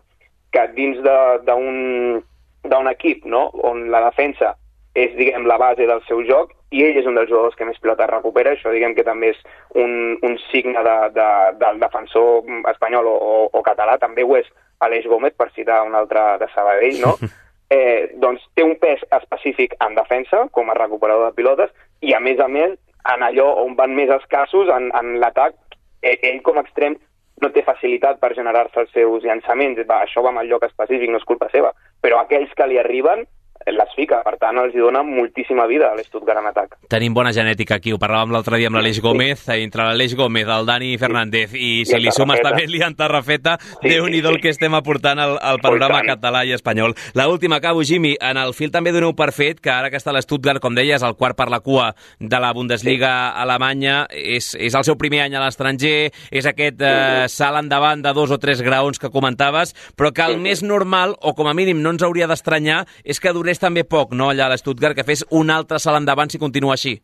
que dins d'un equip no? on la defensa és, diguem, la base del seu joc, i ell és un dels jugadors que més pilotes recupera, això diguem que també és un, un signe de, de, del defensor espanyol o, o, o català, també ho és Aleix Gómez, per citar un altre de Sabadell, no? eh, doncs té un pes específic en defensa, com a recuperador de pilotes, i a més a més, en allò on van més escassos, en, en l'atac, eh, ell com a extrem no té facilitat per generar-se els seus llançaments, va, això va amb el lloc específic, no és culpa seva, però aquells que li arriben les fica, per tant els dona moltíssima vida a l'Stuttgart en atac. Tenim bona genètica aquí, ho parlàvem l'altre dia amb l'Aleix Gómez, entre l'Aleix Gómez, el Dani Fernández i si I li el sumes també l'Ian Tarrafeta, Sí, déu-n'hi-do sí, el que estem aportant al, al panorama català i espanyol. La última, acabo, Jimmy, en el fil també doneu per fet que ara que està l'Stuttgart, com deies, el quart per la cua de la Bundesliga alemanya, és, és el seu primer any a l'estranger, és aquest eh, salt endavant de dos o tres graons que comentaves, però que el més normal, o com a mínim no ens hauria d'estranyar, és que durés també poc, no?, allà a l'Stuttgart, que fes un altre salt endavant si continua així.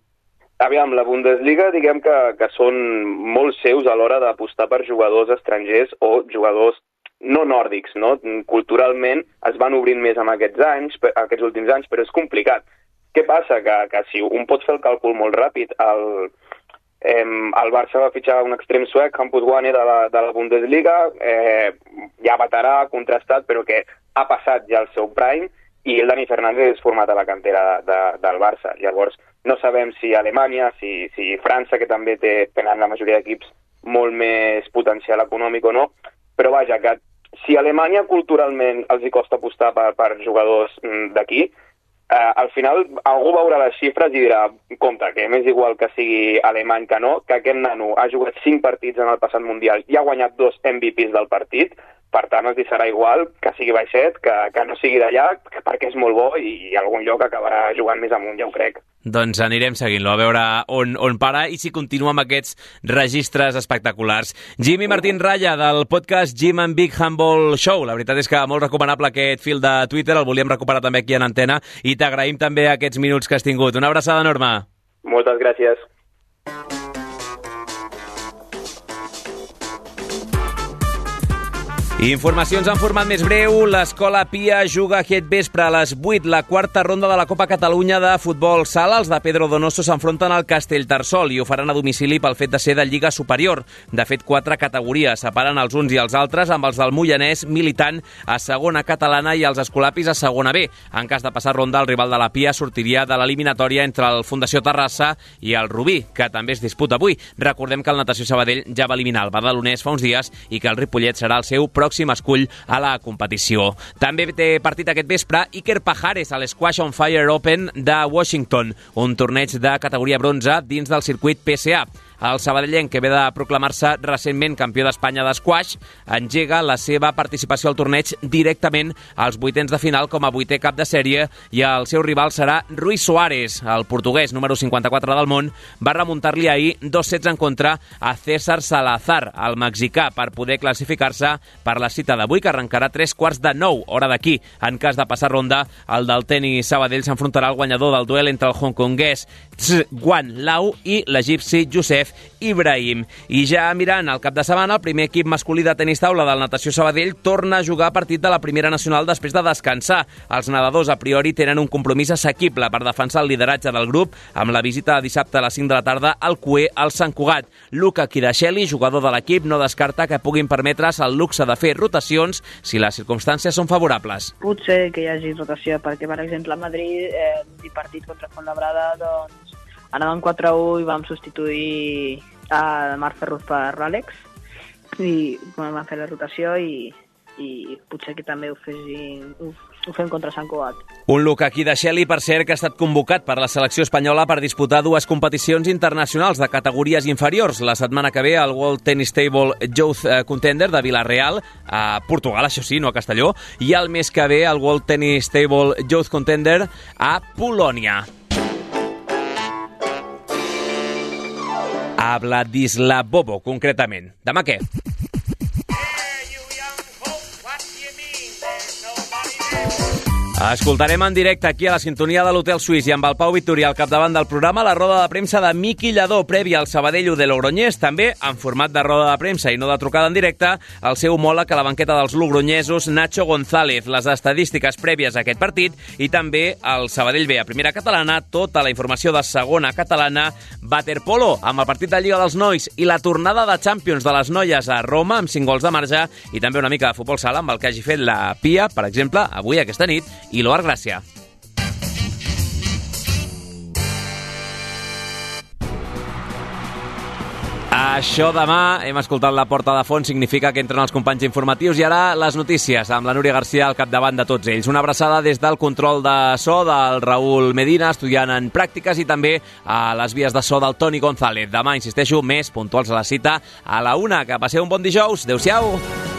Aviam, la Bundesliga, diguem que, que són molt seus a l'hora d'apostar per jugadors estrangers o jugadors no nòrdics, no? Culturalment es van obrint més amb aquests anys, aquests últims anys, però és complicat. Què passa? Que, que si un pot fer el càlcul molt ràpid, el, em, el Barça va fitxar un extrem suec, Campus Guane, de la, de la Bundesliga, eh, ja veterà, contrastat, però que ha passat ja el seu prime, i el Dani Fernández és format a la cantera de, del Barça. Llavors, no sabem si Alemanya, si, si França, que també té, tenen la majoria d'equips molt més potencial econòmic o no, però vaja, que si a Alemanya culturalment els hi costa apostar per, per jugadors mm, d'aquí, eh, al final algú veurà les xifres i dirà, compte, que m'és igual que sigui alemany que no, que aquest nano ha jugat 5 partits en el passat Mundial i ha guanyat dos MVPs del partit, per tant els hi serà igual que sigui baixet, que, que no sigui d'allà, perquè és molt bo i, i algun lloc acabarà jugant més amunt, ja ho crec. Doncs anirem seguint-lo, a veure on, on para i si continua amb aquests registres espectaculars. Jimmy Martín Raya, del podcast Jim and Big Handball Show. La veritat és que molt recomanable aquest fil de Twitter, el volíem recuperar també aquí en antena i t'agraïm també aquests minuts que has tingut. Una abraçada enorme. Moltes gràcies. Informacions en format més breu. L'Escola Pia juga aquest vespre a les 8 la quarta ronda de la Copa Catalunya de futbol sala. Els de Pedro Donoso s'enfronten al Castellterçol i ho faran a domicili pel fet de ser de Lliga Superior. De fet, quatre categories separen els uns i els altres amb els del Moianès militant a segona catalana i els escolapis a segona B. En cas de passar ronda, el rival de la Pia sortiria de l'eliminatòria entre el Fundació Terrassa i el Rubí, que també es disputa avui. Recordem que el Natació Sabadell ja va eliminar el Badalonès fa uns dies i que el Ripollet serà el seu pròxim escull a la competició. També té partit aquest vespre Iker Pajares a l'Squash on Fire Open de Washington, un torneig de categoria bronze dins del circuit PSA. El sabadellenc, que ve de proclamar-se recentment campió d'Espanya d'esquash, engega la seva participació al torneig directament als vuitens de final com a vuitè cap de sèrie i el seu rival serà Rui Soares, el portuguès número 54 del món, va remuntar-li ahir dos sets en contra a César Salazar, el mexicà, per poder classificar-se per la cita d'avui, que arrencarà tres quarts de nou, hora d'aquí. En cas de passar ronda, el del tenis Sabadell s'enfrontarà al guanyador del duel entre el hongkonguès Tzwan Lau i l'egipci Josef Ibrahim. I ja mirant el cap de setmana, el primer equip masculí de tenis taula del Natació Sabadell torna a jugar partit de la primera nacional després de descansar. Els nedadors a priori tenen un compromís assequible per defensar el lideratge del grup amb la visita de dissabte a les 5 de la tarda al CUE al Sant Cugat. Luca Kidasheli, jugador de l'equip, no descarta que puguin permetre's el luxe de fer rotacions si les circumstàncies són favorables. Potser que hi hagi rotació, perquè, per exemple, a Madrid, eh, partit contra Fontlabrada, doncs, anàvem 4-1 i vam substituir a Marc Ferruz per l'Àlex i bueno, vam fer la rotació i, i potser que també ho, fessin, ho, ho fem contra Sant Cugat. Un aquí de Shelley, per cert, que ha estat convocat per la selecció espanyola per disputar dues competicions internacionals de categories inferiors. La setmana que ve al World Tennis Table Youth eh, Contender de Villarreal, a Portugal, això sí, no a Castelló, i el mes que ve al World Tennis Table Youth Contender a Polònia. A Vladislavovo, concretament. Demà què? Escoltarem en directe aquí a la sintonia de l'Hotel Suís i amb el Pau Vitorià al capdavant del programa la roda de premsa de Miqui Lladó prèvia al Sabadell de Logroñés, també en format de roda de premsa i no de trucada en directe, el seu homòleg a la banqueta dels logronyesos, Nacho González, les estadístiques prèvies a aquest partit i també el Sabadell B. A primera catalana, tota la informació de segona catalana, Waterpolo amb el partit de Lliga dels Nois i la tornada de Champions de les noies a Roma amb 5 gols de marge i també una mica de futbol sala amb el que hagi fet la Pia, per exemple, avui aquesta nit, i l'Oar Gràcia. Això demà, hem escoltat la porta de fons, significa que entren els companys informatius i ara les notícies amb la Núria Garcia al capdavant de tots ells. Una abraçada des del control de so del Raül Medina, estudiant en pràctiques i també a les vies de so del Toni González. Demà, insisteixo, més puntuals a la cita a la una. Que passeu un bon dijous. Adéu-siau.